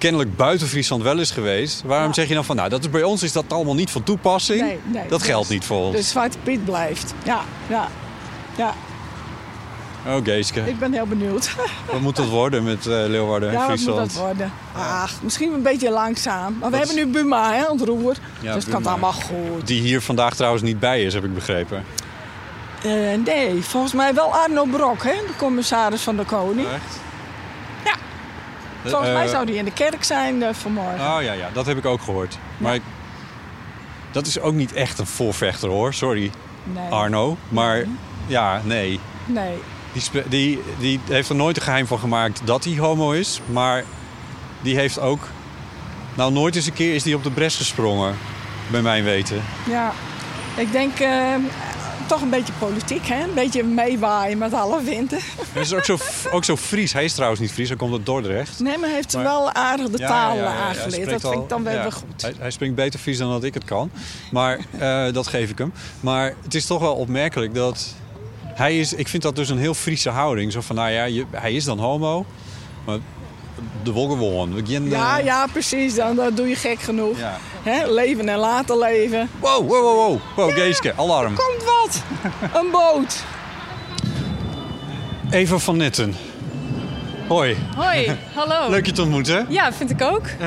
A: kennelijk buiten Friesland wel is geweest? Waarom
B: Ja.
A: zeg je dan van, nou, dat is bij ons is dat allemaal niet van toepassing?
B: Nee, nee,
A: dat
B: dus-
A: geldt niet voor ons.
B: De Zwarte Piet blijft. Ja, ja, ja.
A: Oh, Geeske.
B: Ik ben heel benieuwd.
A: Wat moet dat worden met eh, Leeuwarden en
B: Ja, wat moet
A: Friesland?
B: dat worden? Ach, misschien een beetje langzaam. Maar we hebben nu Buma hè, aan het roer.
A: Ja,
B: dus het kan allemaal goed.
A: Die hier vandaag trouwens niet bij is, heb ik begrepen.
B: Eh, nee, volgens mij wel Arno Brok, hè, de commissaris van de Koning.
A: Echt?
B: Volgens mij
A: Eh,
B: zou die in de kerk zijn eh, vanmorgen.
A: Oh ja, ja, dat heb ik ook gehoord. Maar ik- dat is ook niet echt een voorvechter hoor, sorry
B: nee.
A: Arno. Maar ja, nee.
B: Nee.
A: Die, die, die heeft er nooit een geheim van gemaakt dat hij homo is. Maar die heeft ook... Nou, nooit eens een keer is hij op de bres gesprongen. Bij mijn weten.
B: Ja. Ik denk eh, toch een beetje politiek, hè? Een beetje meewaaien met alle winden.
A: Hij is ook zo, ook zo Fries. Hij is trouwens niet Fries, hij komt uit Dordrecht.
B: Nee, maar hij heeft
A: Maar-
B: wel aardig de taal
A: ja, ja, ja. Hij
B: aangeleerd. Dat vind ik dan wel weer goed.
A: Hij, hij springt beter Fries dan dat ik het kan. Maar eh, dat geef ik hem. Maar het is toch wel opmerkelijk dat... Hij is, ik vind dat dus een heel Friese houding. Zo van, nou ja, je, hij is dan homo. Maar de wolken gewoon. We gaan, eh,
B: Ja, ja, precies. Dan, dan doe je gek genoeg.
A: ja.
B: Hè? Leven en laten leven.
A: Wow, wow, wow, wow. Wow, Geeske, alarm.
B: Komt wat! Een boot.
A: Eva van Netten. Hoi,
C: Hoi, hallo.
A: leuk je te ontmoeten.
C: Ja, vind ik ook.
A: Eh,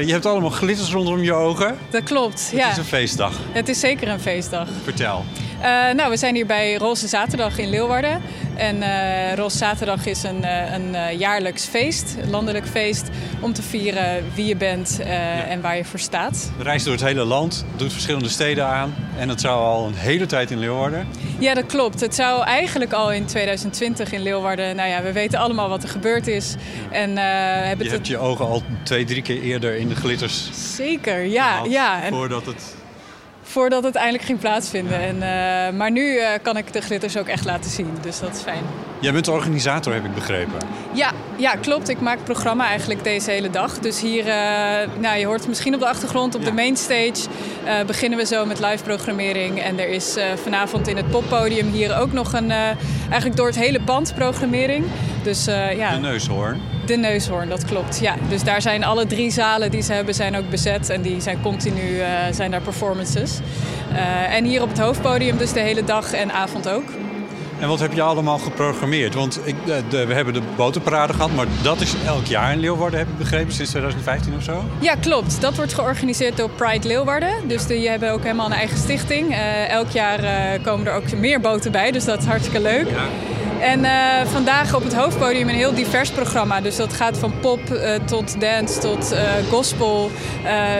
A: je hebt allemaal glitters rondom je ogen.
C: Dat klopt.
A: Het
C: ja,
A: is een feestdag.
C: het is zeker een feestdag.
A: Vertel.
C: Eh, nou, we zijn hier bij Roze Zaterdag in Leeuwarden. En eh Roze Zaterdag is een, eh, een jaarlijks feest, een landelijk feest, om te vieren wie je bent en waar je voor staat.
A: Reist door het hele land, doet verschillende steden aan. En dat zou al een hele tijd in Leeuwarden.
C: Ja, dat klopt. Het zou eigenlijk al in 2020 in Leeuwarden. Nou ja, we weten allemaal wat er gebeurd is. En hebben
A: Je
C: het
A: hebt je ogen al twee, drie keer eerder in de glitters
C: zeker, ja, ja. En
A: Voordat het...
C: voordat het eindelijk ging plaatsvinden. En, eh, maar nu eh, kan ik de glitters ook echt laten zien, dus dat is fijn.
A: Jij bent de organisator, heb ik begrepen.
C: Ja, ja, klopt. Ik maak het programma eigenlijk deze hele dag. Dus hier, eh, nou, je hoort het misschien op de achtergrond, op
A: Ja.
C: de mainstage beginnen we zo met live programmering. En er is vanavond in het poppodium hier ook nog een, eigenlijk door het hele pand programmering. Dus ja,
A: De neushoorn.
C: De neushoorn, dat klopt. Ja, dus daar zijn alle drie zalen die ze hebben zijn ook bezet en die zijn continu eh, zijn daar performances. Eh, en hier op het hoofdpodium dus de hele dag en avond ook.
A: En wat heb je allemaal geprogrammeerd? Want ik, eh, de, we hebben de boterparade gehad, maar dat is elk jaar in Leeuwarden, heb ik begrepen, sinds 2015 of zo.
C: Ja, klopt. Dat wordt georganiseerd door Pride Leeuwarden. Dus die hebben ook helemaal een eigen stichting. Elk jaar komen er ook meer boten bij, dus dat is hartstikke leuk. En eh, vandaag op het hoofdpodium een heel divers programma. Dus dat gaat van pop eh, tot dance tot eh, gospel.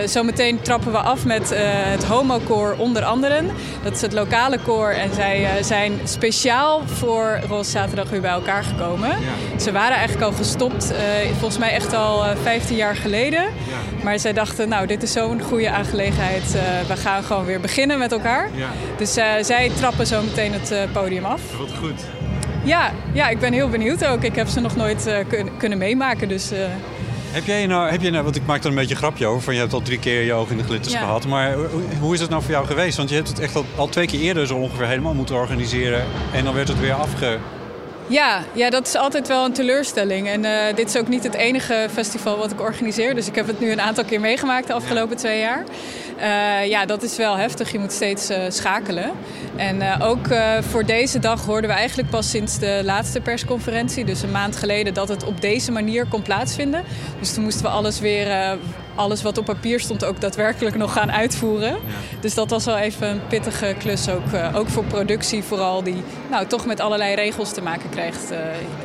C: Zometeen trappen we af met het Homo Koor onder anderen. Dat is het lokale koor en zij zijn speciaal voor Roze Zaterdag weer bij elkaar gekomen. Ze waren eigenlijk al gestopt, volgens mij echt al eh, 15 jaar geleden. Maar zij dachten, nou dit is zo'n goede aangelegenheid. we gaan gewoon weer beginnen met elkaar.
A: Ja.
C: Dus zij trappen zo meteen het podium af.
A: Wat goed.
C: Ja, ja, ik ben heel benieuwd ook. Ik heb ze nog nooit eh, kun- kunnen meemaken. Dus eh,
A: Heb jij nou, heb jij nou, want ik maak er een beetje een grapje over, van je hebt al drie keer je ogen in de glitters
C: Ja.
A: gehad. Maar hoe, hoe is het nou voor jou geweest? Want je hebt het echt al, al twee keer eerder zo ongeveer helemaal moeten organiseren. En dan werd het weer afge...
C: ja, ja, dat is altijd wel een teleurstelling. En eh, dit is ook niet het enige festival wat ik organiseer. Dus ik heb het nu een aantal keer meegemaakt de afgelopen twee jaar. Eh, ja, dat is wel heftig. Je moet steeds eh, schakelen. En eh, ook voor deze dag hoorden we eigenlijk pas sinds de laatste persconferentie, dus een maand geleden, dat het op deze manier kon plaatsvinden. Dus toen moesten we alles weer, alles wat op papier stond, ook daadwerkelijk nog gaan uitvoeren. Dus dat was wel even een pittige klus, ook, ook voor productie vooral, die nou, toch met allerlei regels te maken krijgt.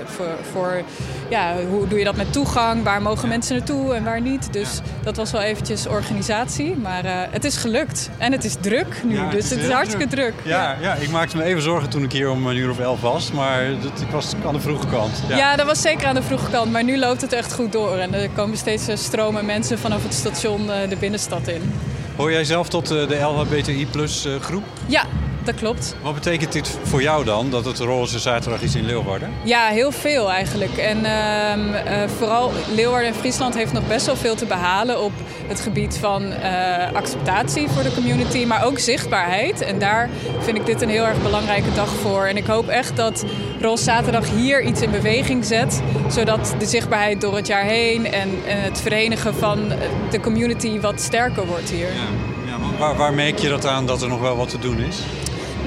C: voor, voor ja, hoe doe je dat met toegang, waar mogen mensen naartoe en waar niet. Dus dat was wel eventjes organisatie, maar eh, het is gelukt. En het is druk nu,
A: Ja, het
C: dus
A: is
C: het is hartstikke druk.
A: Ja, ja, ik maakte me even zorgen toen ik hier om een uur of elf was. Maar dat, ik was aan de vroege kant.
C: Ja. dat was zeker aan de vroege kant, maar nu loopt het echt goed door. En er komen steeds eh, stromen mensen vanaf het station eh, de binnenstad in.
A: Hoor jij zelf tot de LHBTI plus groep?
C: Ja, dat klopt.
A: Wat betekent dit voor jou dan, dat het roze zaterdag is in Leeuwarden?
C: Ja, heel veel eigenlijk. En ehm, eh, vooral Leeuwarden en Friesland heeft nog best wel veel te behalen op het gebied van eh, acceptatie voor de community, maar ook zichtbaarheid. En daar vind ik dit een heel erg belangrijke dag voor. En ik hoop echt dat Roze Zaterdag hier iets in beweging zet, zodat de zichtbaarheid door het jaar heen en, en het verenigen van de community wat sterker wordt hier.
A: Ja, ja maar waar, waar merk je dat aan dat er nog wel wat te doen is?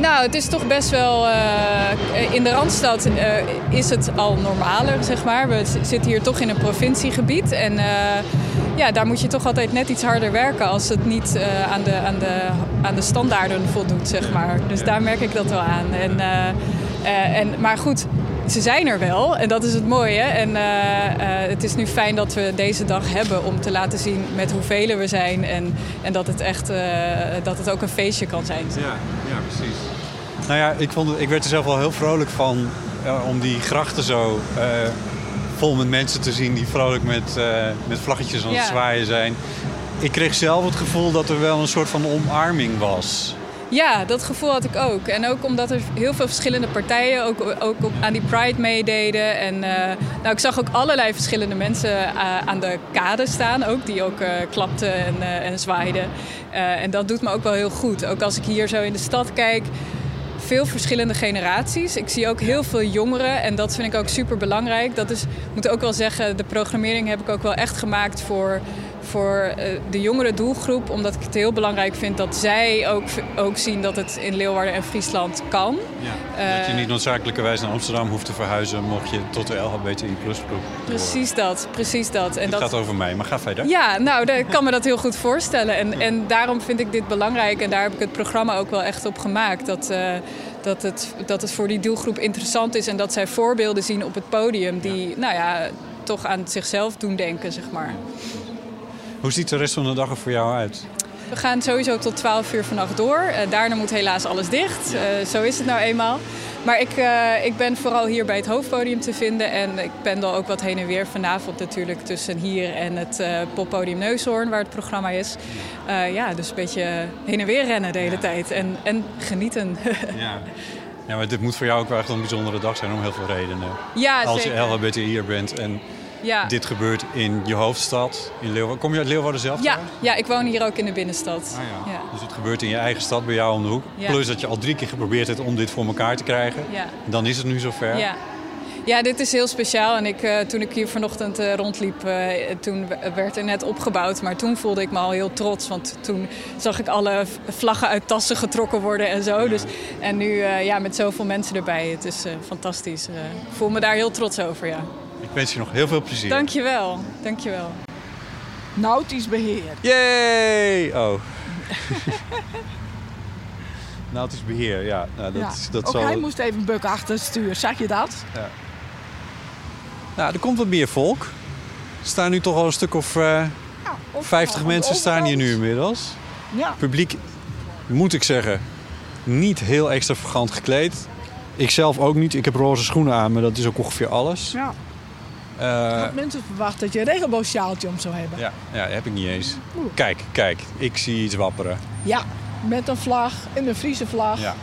C: Nou, het is toch best wel. eh, in de randstad eh, is het al normaler, zeg maar. We zitten hier toch in een provinciegebied. En eh, ja, daar moet je toch altijd net iets harder werken als het niet aan, de, aan, de, aan de standaarden voldoet, zeg maar. Dus daar merk ik dat wel aan. En, en, maar goed. Ze zijn er wel en dat is het mooie. En eh, eh, het is nu fijn dat we deze dag hebben om te laten zien met hoeveel we zijn. En, en dat het echt eh, dat het ook een feestje kan zijn.
A: Ja, ja precies. Nou ja, ik, vond het, ik werd er zelf wel heel vrolijk van om die grachten zo vol met mensen te zien die vrolijk met, met vlaggetjes aan het
C: Ja.
A: zwaaien zijn. Ik kreeg zelf het gevoel dat er wel een soort van omarming was.
C: Ja, dat gevoel had ik ook. En ook omdat er heel veel verschillende partijen ook, ook op, aan die Pride meededen. En eh, nou, ik zag ook allerlei verschillende mensen eh, aan de kade staan. Ook die ook eh, klapten en, en zwaaiden. En dat doet me ook wel heel goed. Ook als ik hier zo in de stad kijk. Veel verschillende generaties. Ik zie ook heel veel jongeren en dat vind ik ook super belangrijk. Dat is, ik moet ook wel zeggen, de programmering heb ik ook wel echt gemaakt voor, voor eh, de jongere doelgroep. Omdat ik het heel belangrijk vind dat zij ook, ook zien dat het in Leeuwarden en Friesland kan.
A: dat je
C: Eh,
A: niet noodzakelijkerwijs naar Amsterdam hoeft te verhuizen mocht je tot de LHBTI plus groep.
C: Precies dat, precies dat. En
A: Het
C: dat
A: gaat over mij, maar ga verder.
C: Ja, nou, ik kan me dat heel goed voorstellen. En, en daarom vind ik dit belangrijk. En daar heb ik het programma ook wel echt op gemaakt. Dat, eh, dat, het, dat het voor die doelgroep interessant is. En dat zij voorbeelden zien op het podium die, nou ja, toch aan zichzelf doen denken, zeg maar.
A: Hoe ziet de rest van de dag er voor jou uit?
C: We gaan sowieso tot 12 uur vannacht door. Eh, daarna moet helaas alles dicht. Eh, zo is het nou eenmaal. Maar ik, eh, ik ben vooral hier bij het hoofdpodium te vinden. En ik pendel ook wat heen en weer vanavond natuurlijk tussen hier en het poppodium Neushoorn, waar het programma is. Ja, dus een beetje heen en weer rennen de hele tijd. En, en genieten.
A: Ja. ja, maar dit moet voor jou ook wel echt een bijzondere dag zijn om heel veel redenen.
C: ja,
A: Als je
C: zeker.
A: LHBTI'er bent en
C: Ja.
A: dit gebeurt in je hoofdstad, in Leeuwarden. Kom je uit Leeuwarden zelf?
C: Ja,
A: trouwens?
C: ja, ik woon hier ook in de binnenstad.
A: Ah, ja.
C: Ja.
A: Dus het gebeurt in je eigen stad bij jou om de hoek.
C: Ja.
A: Plus dat je al drie keer geprobeerd hebt om dit voor elkaar te krijgen.
C: Ja.
A: Dan is het nu zover.
C: Ja. Ja, dit is heel speciaal. En ik, eh, toen ik hier vanochtend eh, rondliep, eh, toen werd er net opgebouwd. Maar toen voelde ik me al heel trots. Want toen zag ik alle vlaggen uit tassen getrokken worden en zo. Dus, en nu ja, met zoveel mensen erbij. Het is fantastisch. Ik voel me daar heel trots over, ja.
A: Ik wens je nog heel veel plezier.
C: Dankjewel. Dankjewel.
B: Nautisch beheer.
A: Yay! Oh. Nautisch beheer, ja. Nou, dat,
B: ja.
A: is- dat
B: Ook
A: zal...
B: hij moest even bukken achter het stuur. Zag je dat?
A: Nou, er komt wat meer volk. Er staan nu toch al een stuk of eh,
B: Ja, of-
A: 50
B: aan de
A: mensen staan hier nu inmiddels.
B: Ja.
A: Publiek, moet ik zeggen, niet heel extravagant gekleed. Ik zelf ook niet. Ik heb roze schoenen aan, maar dat is ook ongeveer alles.
B: ja.
A: Eh,
B: Ik had mensen verwacht dat je een regenboogsjaaltje om zou hebben.
A: ja, ja, heb ik niet eens. Kijk, kijk. Ik zie iets wapperen.
B: Ja, met een vlag, en een Friese vlag.
A: Ja.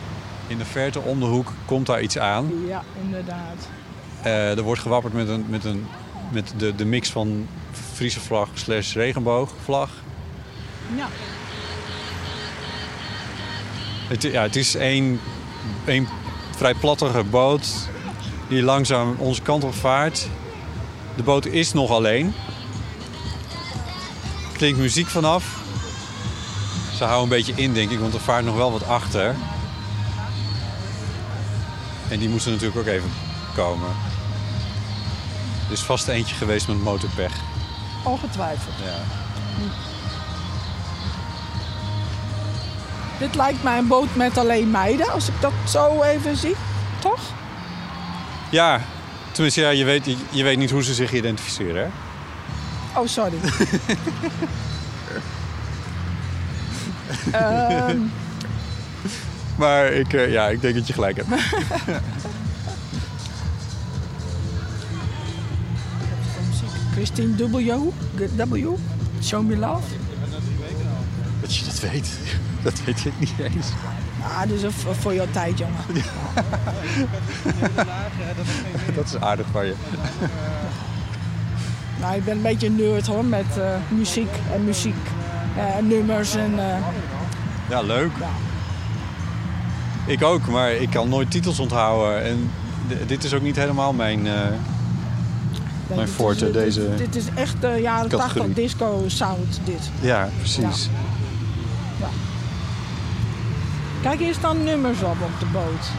A: In de verte om de hoek komt daar iets aan.
B: Ja, inderdaad.
A: Eh, er wordt gewapperd met, een, met, een, met de, de mix van Friese vlag slash regenboogvlag.
B: Ja.
A: Het, ja, het is een, een vrij plattige boot die langzaam onze kant op vaart. De boot is nog alleen. Klinkt muziek vanaf. Ze houden een beetje in, denk ik, want er vaart nog wel wat achter. En die moesten natuurlijk ook even komen. Er is vast eentje geweest met motorpech.
B: Ongetwijfeld.
A: Ja.
B: Dit lijkt mij een boot met alleen meiden, als ik dat zo even zie. Toch?
A: Ja, tenminste, ja, je, weet, je, weet niet hoe ze zich identificeren. Hè?
B: Oh, sorry. Ehm,
A: Maar ik, eh, ja, ik denk dat je gelijk hebt.
B: Christine W. W. Show me love.
A: Dat je dat weet, dat weet ik niet eens.
B: Ah, dus voor jouw tijd, jongen.
A: Dat is aardig van je.
B: Nou, ik ben een beetje een nerd hoor, met eh, muziek en muziek. eh, nummers en... eh,
A: Ja, leuk.
B: Ja.
A: Ik ook, maar ik kan nooit titels onthouden. En dit is ook niet helemaal mijn...
B: nee,
A: Mijn
B: dit is,
A: forte,
B: dit-
A: deze
B: Dit is echt de jaren
A: categorie.
B: 80 disco sound, dit.
A: Ja, precies.
B: Kijk, hier staan nummers op op de boot.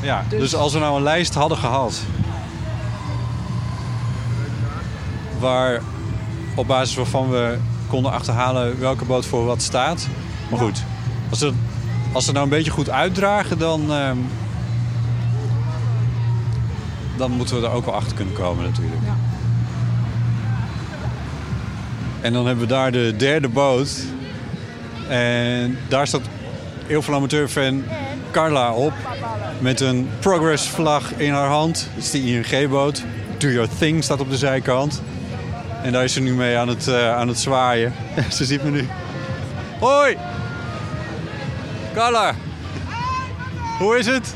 A: Ja, dus,
B: Dus-
A: als we nou een lijst hadden gehad... waar op basis waarvan we konden achterhalen welke boot voor wat staat. Maar
B: Ja.
A: goed, als ze, als ze nou een beetje goed uitdragen, dan, ehm, dan moeten we er ook wel achter kunnen komen natuurlijk.
B: Ja.
A: En dan hebben we daar de derde boot. En daar staat heel veel amateurfan Carla op. Met een Progress vlag in haar hand. Dat is de ING-boot. Do Your Thing staat op de zijkant. En daar is ze nu mee aan het, eh, aan het zwaaien. ze ziet me nu. Hoi! Carla! Hoe is het?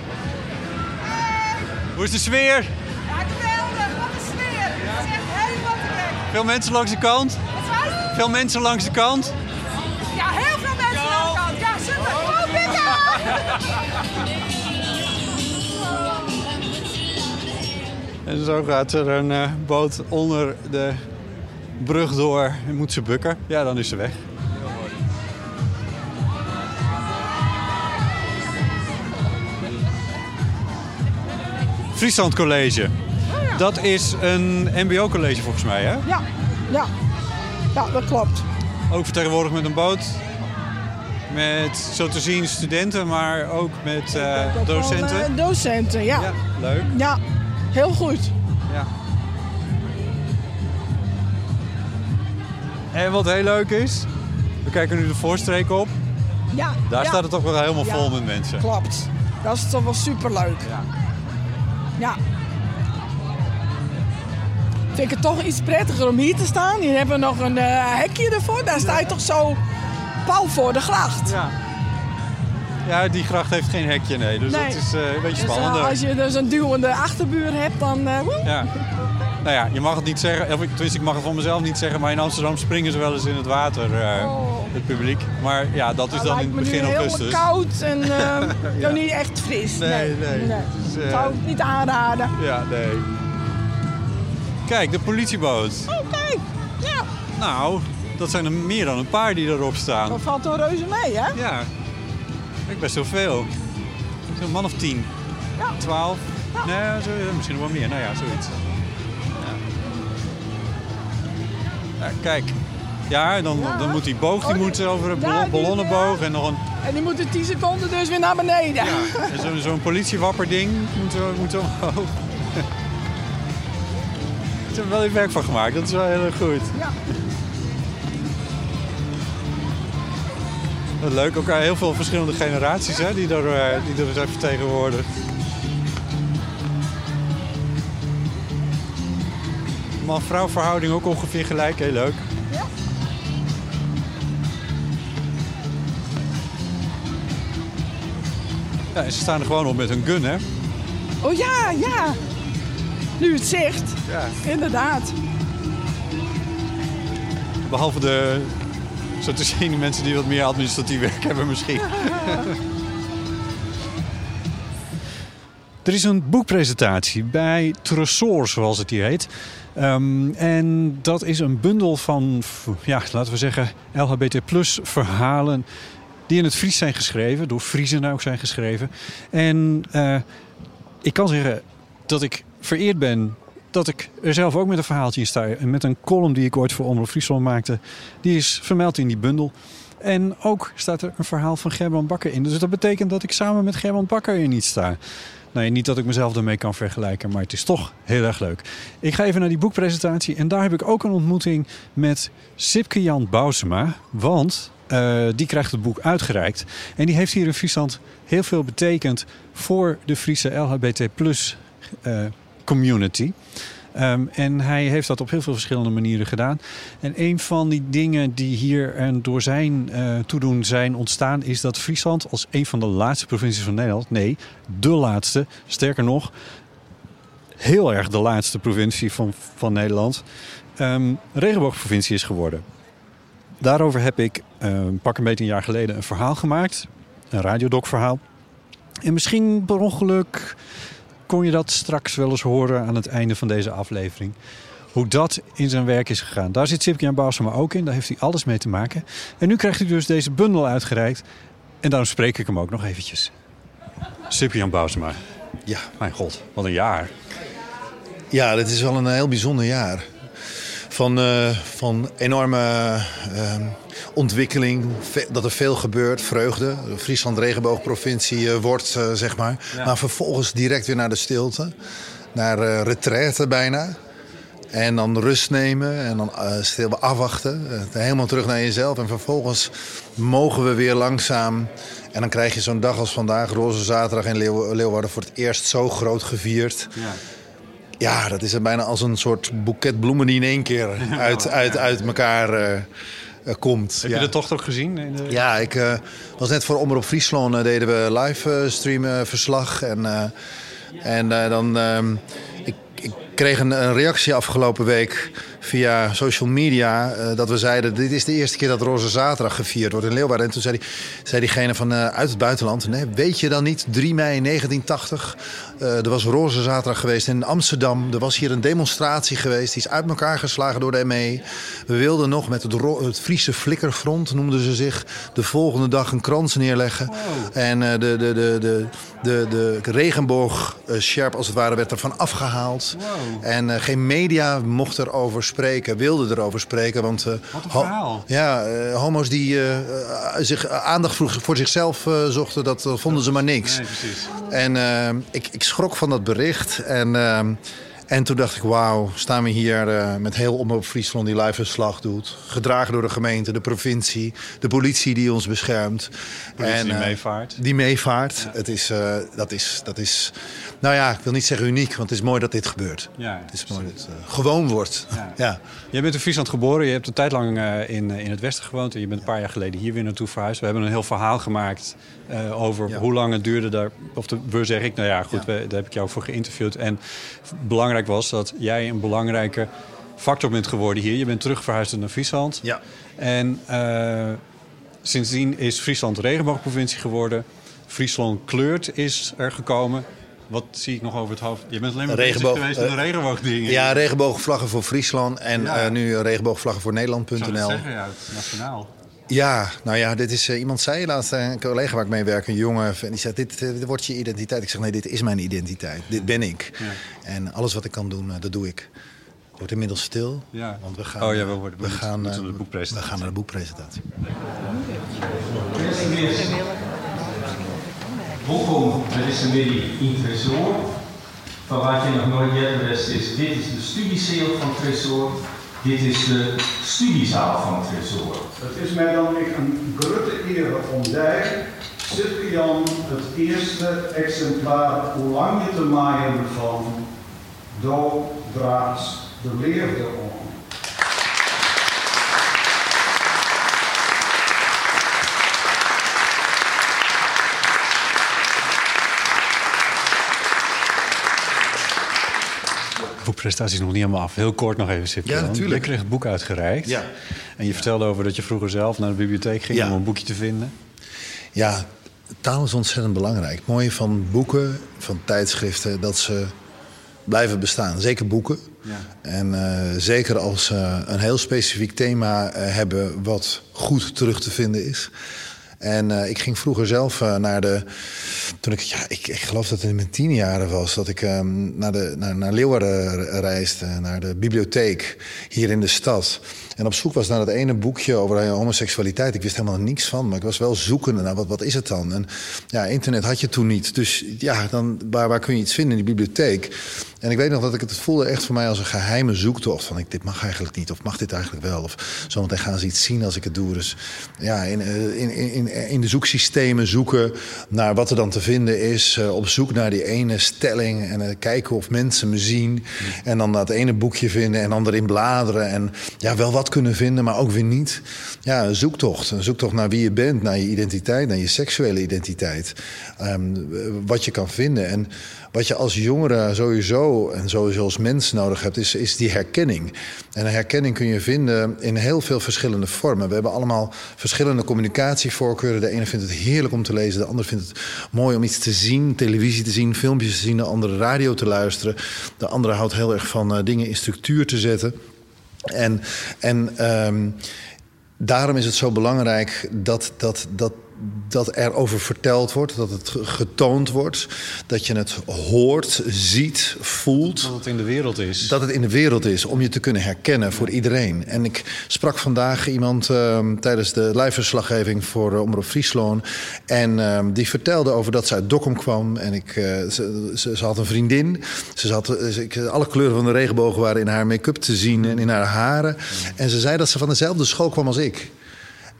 A: Hoe is de sfeer?
D: Ja, geweldig. Wat een sfeer. Het is echt helemaal te gek.
A: Veel mensen langs de kant? Veel mensen langs de kant? En zo gaat er een eh, boot onder de brug door en moet ze bukken. Ja, dan is ze weg. Friesland College. Dat is een mbo-college volgens mij, hè?
B: Ja, ja. Ja, dat klopt.
A: Ook vertegenwoordigd met een boot. Met, zo te zien, studenten, maar ook met eh, docenten.
B: eh, docenten, ja.
A: Ja,
B: ja.
A: leuk.
B: heel goed.
A: Ja. En wat heel leuk is, we kijken nu de voorstreek op.
B: Ja,
A: Daar
B: ja.
A: staat het toch wel helemaal
B: Ja.
A: vol met mensen.
B: Klopt. Dat is toch wel superleuk.
A: Ja.
B: Ja. Vind ik het toch iets prettiger om hier te staan. Hier hebben we nog een eh, hekje ervoor. Daar sta je toch zo pal voor de gracht.
A: Ja. Ja, die gracht heeft geen hekje, nee. Dus
B: Nee.
A: dat is eh, een beetje
B: Dus, eh,
A: spannender.
B: als je dus een duwende achterbuur hebt, dan... eh.
A: Ja. Nou ja, je mag het niet zeggen. Of, ik- tenminste, ik mag het van mezelf niet zeggen. Maar in Amsterdam springen ze wel eens in het water,
B: Oh.
A: het publiek. Maar ja, dat is dan in
B: nu
A: begin
B: heel
A: augustus.
B: koud en nog niet echt fris.
A: Nee, nee. Het is, eh,
B: Zou ik niet aanraden.
A: Ja, nee. Kijk, de politieboot.
B: Oh, kijk. Ja,
A: Nou, dat zijn er meer dan een paar die erop staan.
B: dat valt wel reuze mee, hè?
A: Ja, ik best wel veel. Zo'n man of tien.
B: Ja.
A: Twaalf. Nee, zo, misschien nog wel meer. Nou ja, zoiets. Ja. Ja, kijk. Ja, dan,
B: Ja.
A: dan moet die boog die
B: Oh,
A: moet over een
B: ja,
A: ballon- ballonnenboog en nog een...
B: En die moeten 10 seconden dus weer naar beneden.
A: Ja, en zo- zo'n politiewapperding moet, moet omhoog. Ze hebben er wel werk van gemaakt, dat is wel heel erg goed.
B: Ja.
A: Leuk, ook heel veel verschillende generaties hè, die, er, eh, die er zijn vertegenwoordigd. Man-vrouw verhouding ook ongeveer gelijk, heel leuk.
B: Ja.
A: Ja, en ze staan er gewoon op met hun gun, hè?
B: Oh ja, ja. Nu het zegt.
A: Ja.
B: Inderdaad.
A: Behalve de, zo te zien, mensen die wat meer administratief werk hebben misschien. Er is een boekpresentatie bij Tresor, zoals het hier heet. Ehm, en dat is een bundel van, ja, laten we zeggen, LHBT plus verhalen die in het Fries zijn geschreven, door Friesen ook zijn geschreven. En eh, ik kan zeggen dat ik vereerd ben dat ik er zelf ook met een verhaaltje in sta. En met een column die ik ooit voor Omroep Friesland maakte. Die is vermeld in die bundel. En ook staat er een verhaal van Gerbrand Bakker in. Dus dat betekent dat ik samen met Gerbrand Bakker in iets sta. Nee, niet dat ik mezelf daarmee kan vergelijken, maar het is toch heel erg leuk. Ik ga even naar die boekpresentatie en daar heb ik ook een ontmoeting met Sipke Jan Bousema. Want eh, die krijgt het boek uitgereikt. En die heeft hier in Friesland heel veel betekend voor de Friese LHBT plus eh, community. Ehm, en hij heeft dat op heel veel verschillende manieren gedaan. En een van die dingen die hier en door zijn eh, toedoen zijn ontstaan... is dat Friesland als een van de laatste provincies van Nederland... nee, de laatste, sterker nog... heel erg de laatste provincie van, van Nederland... ehm regenboogprovincie is geworden. Daarover heb ik eh, pak een beetje een jaar geleden een verhaal gemaakt. Een radiodocverhaal. En misschien per ongeluk kon je dat straks wel eens horen aan het einde van deze aflevering. Hoe dat in zijn werk is gegaan. Daar zit Sipke Bausema ook in. Daar heeft hij alles mee te maken. En nu krijgt hij dus deze bundel uitgereikt. En daarom spreek ik hem ook nog eventjes. Cyprian Bousema.
E: Ja.
A: Mijn god, wat een jaar.
E: Ja, dit is wel een heel bijzonder jaar. Van, eh, van enorme eh, ontwikkeling, dat er veel gebeurt, vreugde. Friesland regenboogprovincie eh, wordt, eh, zeg maar. Maar vervolgens direct weer naar de stilte. Naar eh retraite bijna. En dan rust nemen en dan eh, stil afwachten. Helemaal terug naar jezelf. En vervolgens mogen we weer langzaam. En dan krijg je zo'n dag als vandaag, Roze Zaterdag in Leeuw- Leeuwarden, voor het eerst zo groot gevierd. Ja, dat is er bijna als een soort boeket bloemen die in één keer uit, uit, uit elkaar eh, eh, komt.
A: Heb
E: ja.
A: je de tocht ook gezien? In de...
E: Ja, ik eh, was net voor Omroep Friesland eh, deden we live eh, streamen verslag. En, eh, en eh, dan, ehm, ik, ik kreeg een, een reactie afgelopen week via social media. eh, dat we zeiden, dit is de eerste keer dat Roze Zaterdag gevierd wordt in Leeuwarden. En toen zei, die, zei diegene van eh, uit het buitenland, nee, weet je dan niet, 3 mei 1980... eh, er was Roze Zaterdag geweest in Amsterdam. Er was hier een demonstratie geweest. Die is uit elkaar geslagen door de ME. We wilden nog met het, het Friese Flikkerfront, noemden ze zich... de volgende dag een krans neerleggen. En eh, de, de, de, de, de, de regenboog als het ware werd ervan afgehaald. En geen media mocht erover spreken, wilde erover spreken. Want, eh,
A: Wat een verhaal.
E: ja, eh, homo's die eh, zich aandacht vroeg- voor zichzelf zochten, dat vonden ze maar niks.
A: Nee, precies.
E: En ik, ik schrok van dat bericht. En, en toen dacht ik, wauw, staan we hier met heel Omroep Friesland die live verslag doet. Gedragen door de gemeente, de provincie, de politie die ons beschermt.
A: Politie die meevaart.
E: Die meevaart. Het is, dat, is, dat is, nou ja, ik wil niet zeggen uniek, want het is mooi dat dit gebeurt.
A: Ja,
E: het is mooi dat het eh, gewoon wordt.
A: Ja.
E: Ja.
A: Jij bent in Friesland geboren, je hebt een tijd lang eh, in, eh, in het Westen gewoond... en je bent een paar jaar geleden hier weer naartoe verhuisd. We hebben een heel verhaal gemaakt over
E: Ja.
A: hoe lang het duurde daar... of de, we zeg ik, nou ja, goed, we- daar heb ik jou voor geïnterviewd. En belangrijk was dat jij een belangrijke factor bent geworden hier. Je bent terug verhuisd naar Friesland.
E: Ja.
A: En sindsdien is Friesland regenboogprovincie geworden. Friesland kleurt is er gekomen. Wat zie ik nog over het hoofd? Je bent alleen maar
E: Regenboog,
A: geweest met de
E: eh,
A: regenboogdingen.
E: ja, regenboogvlaggen voor Friesland en
A: Ja.
E: eh, nu regenboogvlaggen voor Nederland.nl.
A: zeggen, ja, het nationaal.
E: Ja, nou ja, dit is, eh, iemand zei laatst, een collega waar ik mee werk, een jongen, en die zei, dit, dit wordt je identiteit. Ik zeg, nee, dit is mijn identiteit. Dit ben ik. En alles wat ik kan doen, dat doe ik. Het wordt inmiddels stil,
A: Ja.
E: want we gaan,
A: Oh ja, we worden- we
E: we gaan,
A: moeten naar de boekpresentatie.
E: we gaan naar de boekpresentatie.
F: Welkom bij deze middag in Tresor. Van wat je nog nooit eerder wist is, dit is de studieceel van Tresor. Dit is de studiezaal van Tresor.
G: Het is mij dan een grote eer om daar, Cyprian, het eerste exemplaar hoe lang je te maaien van Do Draaks de Leerde om.
A: Boekpresentatie is nog niet helemaal af. Heel kort nog even, Sipje.
E: Ja, natuurlijk.
A: Je kreeg het boek uitgereikt.
E: Ja.
A: En je vertelde over dat je vroeger zelf naar de bibliotheek ging
E: Ja.
A: om een boekje te vinden.
E: Ja, taal is ontzettend belangrijk. Het mooie van boeken, van tijdschriften, dat ze blijven bestaan. Zeker boeken.
A: Ja.
E: En eh, zeker als ze een heel specifiek thema eh, hebben wat goed terug te vinden is. En eh, ik ging vroeger zelf eh, naar de. Toen ik, ja, ik, ik geloof dat het in mijn tien jaren was, dat ik ehm, naar, de, naar, naar Leeuwarden reisde, naar de bibliotheek hier in de stad. En op zoek was naar dat ene boekje over homoseksualiteit. Ik wist helemaal niks van, maar ik was wel zoekende naar wat, wat is het dan? En ja, internet had je toen niet. Dus ja, dan, waar, waar kun je iets vinden in die bibliotheek? En ik weet nog dat ik het voelde echt voor mij als een geheime zoektocht. Van ik, dit mag eigenlijk niet, of mag dit eigenlijk wel? Of zometeen gaan ze iets zien als ik het doe. Dus ja, in, eh, in, in, in, de zoeksystemen zoeken naar wat er dan te vinden is. eh, op zoek naar die ene stelling en eh, kijken of mensen me zien. En dan dat ene boekje vinden en dan erin bladeren. En ja, wel wat kunnen vinden, maar ook weer niet. Ja, een zoektocht. Een zoektocht naar wie je bent, naar je identiteit, naar je seksuele identiteit. Ehm, wat je kan vinden. En wat je als jongere sowieso en sowieso als mens nodig hebt, is, is die herkenning. En herkenning kun je vinden in heel veel verschillende vormen. We hebben allemaal verschillende communicatievoorkeuren. De ene vindt het heerlijk om te lezen, de ander vindt het mooi om iets te zien, televisie te zien, filmpjes te zien, de andere radio te luisteren. De andere houdt heel erg van eh, dingen in structuur te zetten. En, en ehm, daarom is het zo belangrijk dat, dat, dat, dat er over verteld wordt, dat het getoond wordt, dat je het hoort, ziet, voelt.
A: Dat het in de wereld is.
E: Dat het in de wereld is, om je te kunnen herkennen voor iedereen. En ik sprak vandaag iemand uh, tijdens de live-verslaggeving voor uh, Omroep Friesland. En uh, die vertelde over dat ze uit Dokkum kwam. En ik, uh, ze, ze, ze, had een vriendin. Ze zat, ik, alle kleuren van de regenboog waren in haar make-up te zien en in haar haren. En ze zei dat ze van dezelfde school kwam als ik.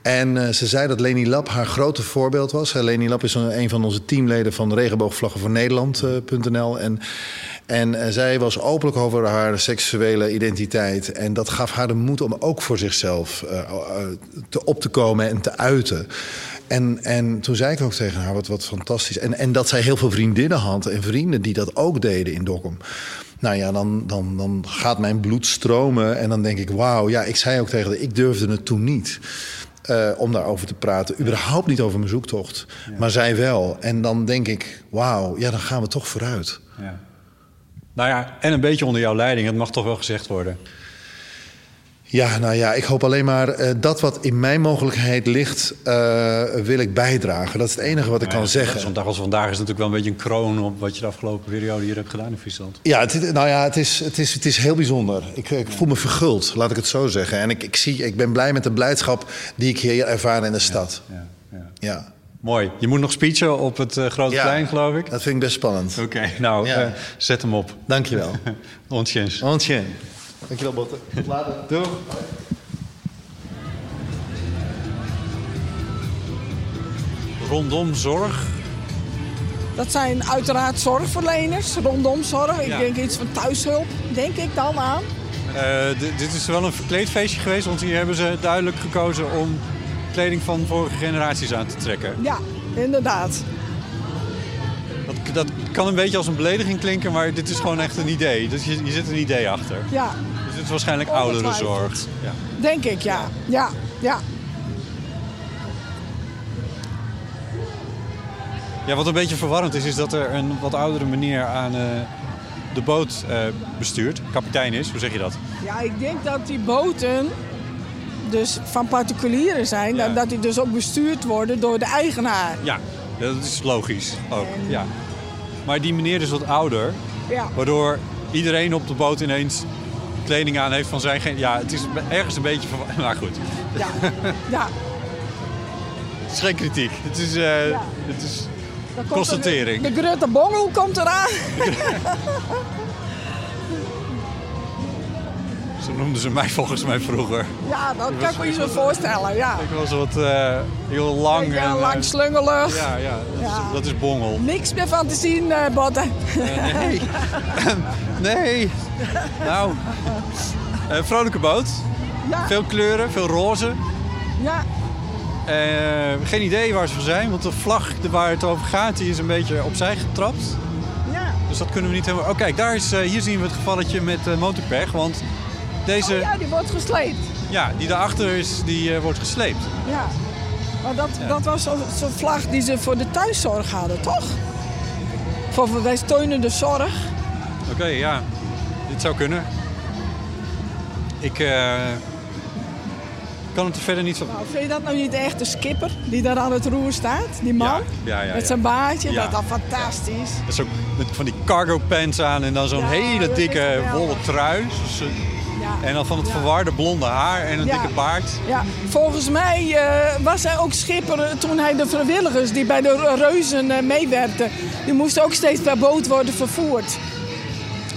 E: En uh, ze zei dat Leni Lap haar grote voorbeeld was. Uh, Leni Lap is een, van onze teamleden van Regenboogvlaggen voor Nederland.nl. Uh, en en zij was openlijk over haar seksuele identiteit. En dat gaf haar de moed om ook voor zichzelf te op te komen en te uiten. En, en toen zei ik ook tegen haar, wat, wat fantastisch. En, en dat zij heel veel vriendinnen had en vrienden die dat ook deden in Dokkum. Nou ja, dan, dan, dan gaat mijn bloed stromen. En dan denk ik, wauw. Ja, ik zei ook tegen haar, ik durfde het toen niet. Uh, om daarover te praten. Überhaupt niet over mijn zoektocht. Ja. Maar zij wel. En dan denk ik, wauw, ja, dan gaan we toch vooruit.
A: Ja. Nou ja, en een beetje onder jouw leiding. Het mag toch wel gezegd worden.
E: Ja, nou ja, ik hoop alleen maar uh, dat wat in mijn mogelijkheid ligt, uh, wil ik bijdragen. Dat is het enige wat ik
A: nou
E: kan zeggen.
A: Zo'n dag als vandaag is natuurlijk wel een beetje een kroon op wat je de afgelopen periode hier hebt gedaan in Friesland.
E: Ja, het, nou ja, het is, het is, het is heel bijzonder. Ik, ik voel me verguld, laat ik het zo zeggen. En ik, ik, zie, ik ben blij met de blijdschap die ik hier ervaar in de stad.
A: Ja, ja. Mooi. Je moet nog speechen op het uh, Grote
E: ja,
A: Plein, geloof ik.
E: Dat vind ik best spannend.
A: Oké, okay, nou,
E: Ja.
A: uh, zet hem op.
E: Dankjewel.
A: Ontjens.
E: Ontjen. Dankjewel, Botte. Tot later.
A: Doeg. Rondom zorg.
B: Dat zijn uiteraard zorgverleners, rondom zorg. Ik
A: Ja.
B: denk iets van thuishulp, denk ik dan aan.
A: Eh, dit is wel een verkleedfeestje geweest, want hier hebben ze duidelijk gekozen om kleding van vorige generaties aan te trekken.
B: Ja, inderdaad.
A: Dat, dat kan een beetje als een belediging klinken, maar dit is gewoon echt een idee. Dus je, je zit een idee achter.
B: Ja,
A: Dus dit is waarschijnlijk ouderenzorg. Ja.
B: denk ik, ja. Ja, ja.
A: ja, wat een beetje verwarrend is, is dat er een wat oudere meneer aan eh, de boot eh, bestuurt. Kapitein is, hoe zeg je dat?
B: Ja, ik denk dat die boten dus van particulieren zijn.
A: Ja.
B: En dat die dus ook bestuurd worden door de eigenaar.
A: Ja, dat is logisch ook. Ja. Maar die meneer is wat ouder,
B: Ja,
A: waardoor iedereen op de boot ineens kleding aan heeft van zijn... gen- Ja, het is ergens een beetje... verwa- Maar goed,
B: ja, ja.
A: het is geen kritiek. Het is, eh,
B: Ja.
A: het is Constatering.
B: er De, de Grutte Bongel komt eraan.
A: Zo noemden ze mij volgens mij vroeger.
B: Ja, dat kan ik me zo voorstellen, ja.
A: Ik was wat eh, heel lang.
B: Ja,
A: en, eh,
B: lang slungelig.
A: ja, ja, dat,
B: Ja.
A: Is, dat is bongel.
B: Niks meer van te zien, Botten.
A: Eh, nee. nee. Nou. vrolijke boot.
B: Ja,
A: Veel kleuren, veel roze.
B: ja,
A: geen idee waar ze voor zijn, want de vlag waar het over gaat, die is een beetje opzij getrapt.
B: ja.
A: Dus dat kunnen we niet helemaal... Oh kijk, daar is, hier zien we het gevalletje met motorpech. Want deze,
B: Oh ja, die wordt gesleept.
A: ja, die daarachter is, die eh, wordt gesleept.
B: Ja. Maar dat, dat was zo- zo'n vlag die ze voor de thuiszorg hadden, toch? Voor wij steunen de zorg.
A: Oké, ja. Dit zou kunnen. Ik eh, kan het er verder niet van...
B: Nou, vind je dat nou niet echt de skipper die daar aan het roer staat? Die man?
A: Ja, ja, ja,
B: Met zijn baardje, dat is dan fantastisch.
A: Dat is ook met van die cargo pants aan en dan zo'n hele dikke wollen trui. Dus, eh. En dan van het verwarde blonde haar en een dikke baard.
B: Ja, volgens mij eh, was hij ook schipper eh, toen hij de vrijwilligers die bij de reuzen eh, meewerkten, die moesten ook steeds per boot worden vervoerd.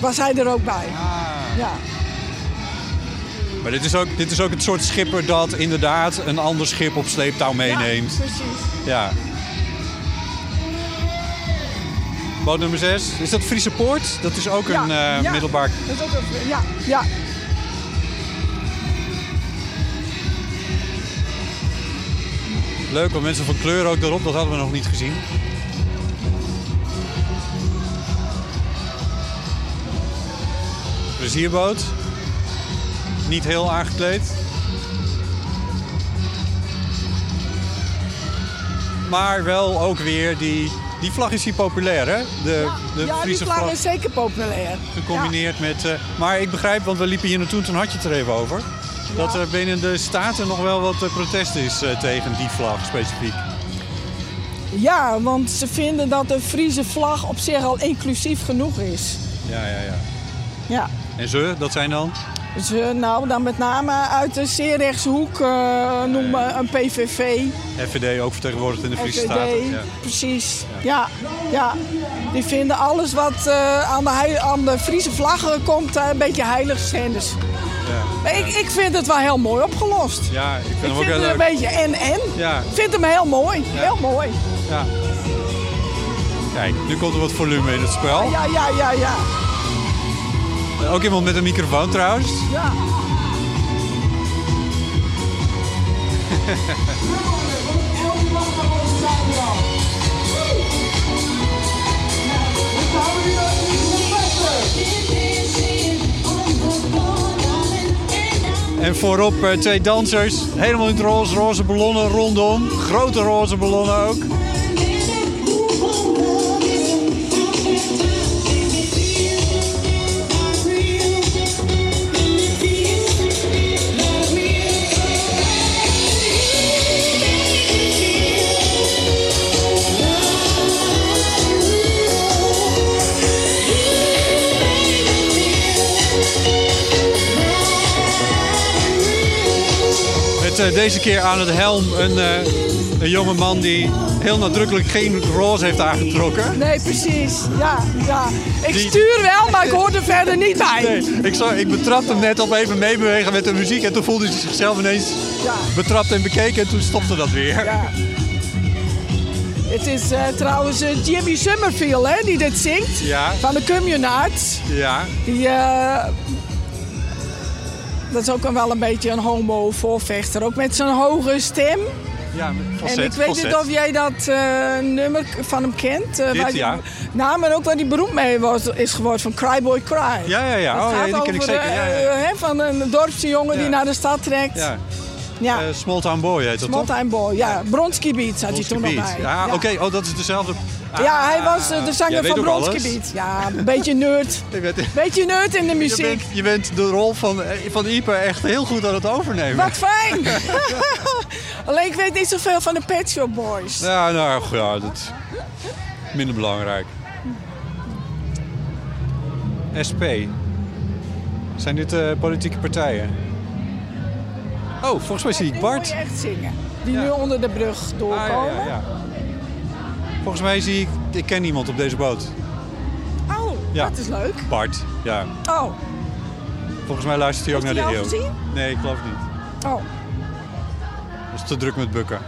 B: Was hij er ook bij? Ja.
A: Maar dit is, ook, dit is ook het soort schipper dat inderdaad een ander schip op sleeptouw meeneemt.
B: Ja, precies.
A: Ja. Boot nummer 6. Is dat Friese Poort? Dat is ook een eh,
B: ja.
A: middelbaar...
B: Dat is ook een, ja, ja.
A: Leuk, want mensen van kleur ook erop. Dat hadden we nog niet gezien. Plezierboot. Niet heel aangekleed. Maar wel ook weer die... Die vlag is hier populair, hè? De, de
B: ja, die
A: Friese
B: vlag
A: vlag.
B: is zeker populair.
A: Gecombineerd met... eh, maar ik begrijp, want we liepen hier naartoe, toen had je het er even over... dat er binnen de Staten nog wel wat eh, protest is eh, tegen die vlag specifiek.
B: Ja, want ze vinden dat de Friese vlag op zich al inclusief genoeg is.
A: Ja, ja, ja.
B: Ja.
A: En ze, dat zijn dan?
B: Eh, nou, dan met name uit de zeer rechtse hoek eh, noemen een PVV.
A: FVD ook vertegenwoordigd in de Friese
B: FVD,
A: Staten. Ja.
B: precies. Ja. ja, Die vinden alles wat aan, de aan de Friese vlag komt een beetje heilig schennis.
A: Ja.
B: Ik, ik vind het wel heel mooi opgelost.
A: ja, ik vind
B: Ik
A: hem ook
B: vind
A: heel
B: het een beetje en-en.
A: Ja,
B: Ik vind hem heel mooi. Heel mooi.
A: ja. Kijk, nu komt er wat volume in het spel.
B: Ja, ja, ja, ja.
A: Ook iemand met een microfoon trouwens.
B: ja.
A: En voorop eh, twee dansers. Helemaal in het roze, roze ballonnen rondom. Grote roze ballonnen ook. Eh, deze keer aan het helm een, eh, een jonge man die heel nadrukkelijk geen roze heeft aangetrokken.
B: Nee, precies. Ja, ja. Ik
A: Die-
B: stuur wel, maar ik hoor er verder niet bij.
A: Nee, ik, zag, ik betrapte hem net op even meebewegen met de muziek en toen voelde hij zichzelf ineens
B: Ja.
A: betrapt en bekeken en toen stopte dat weer.
B: Ja. Het is eh, trouwens Jimmy Summerfield hè, die dit zingt.
A: Ja.
B: Van de Communards.
A: Ja,
B: Die, dat is ook wel een beetje een homo-voorvechter. Ook met zijn hoge stem.
A: ja falset,
B: en ik weet
A: falset.
B: niet of jij dat eh, nummer van hem kent. eh,
A: Dit,
B: waar die-
A: ja.
B: Nou, maar ook waar hij beroemd mee was, is geworden van Cry Boy Cry.
A: Ja, ja, ja.
B: Dat
A: Oh, ja,
B: gaat
A: die ken ik
B: over,
A: zeker. Ja, ja, ja.
B: eh, van een dorpsjongen
A: Ja.
B: die naar de stad trekt.
A: Ja.
B: Ja.
A: Small Town Boy heet dat
B: Small
A: toch?
B: Time Boy, ja. Bronski Beat zat hij toen nog bij.
A: Ja, oké. Oh, dat is dezelfde...
B: Ja, hij
A: Ah,
B: was eh, de zanger van. Bronski Beat. Ja, een beetje nerd.
A: Je
B: Beetje nerd in de
A: je,
B: muziek.
A: bent, je bent de rol van, eh, van Ipe echt heel goed aan het overnemen.
B: Wat fijn! Alleen ik weet niet zoveel van de Pet Shop Boys.
A: Ja, nou ja, dat is minder belangrijk. SP. Zijn dit politieke partijen? Oh, volgens mij zie ik
B: Die
A: Bart.
B: je echt zingen. Die
A: Ja.
B: nu onder de brug
A: Ah,
B: doorkomen.
A: ja, ja. Volgens mij zie ik... Ik ken niemand op deze boot.
B: Oh, dat is leuk.
A: Bart, ja.
B: Oh,
A: Volgens mij luistert hij ook
B: Heeft
A: naar de eeuw. Nee, ik geloof niet.
B: oh.
A: Dat is te druk met bukken.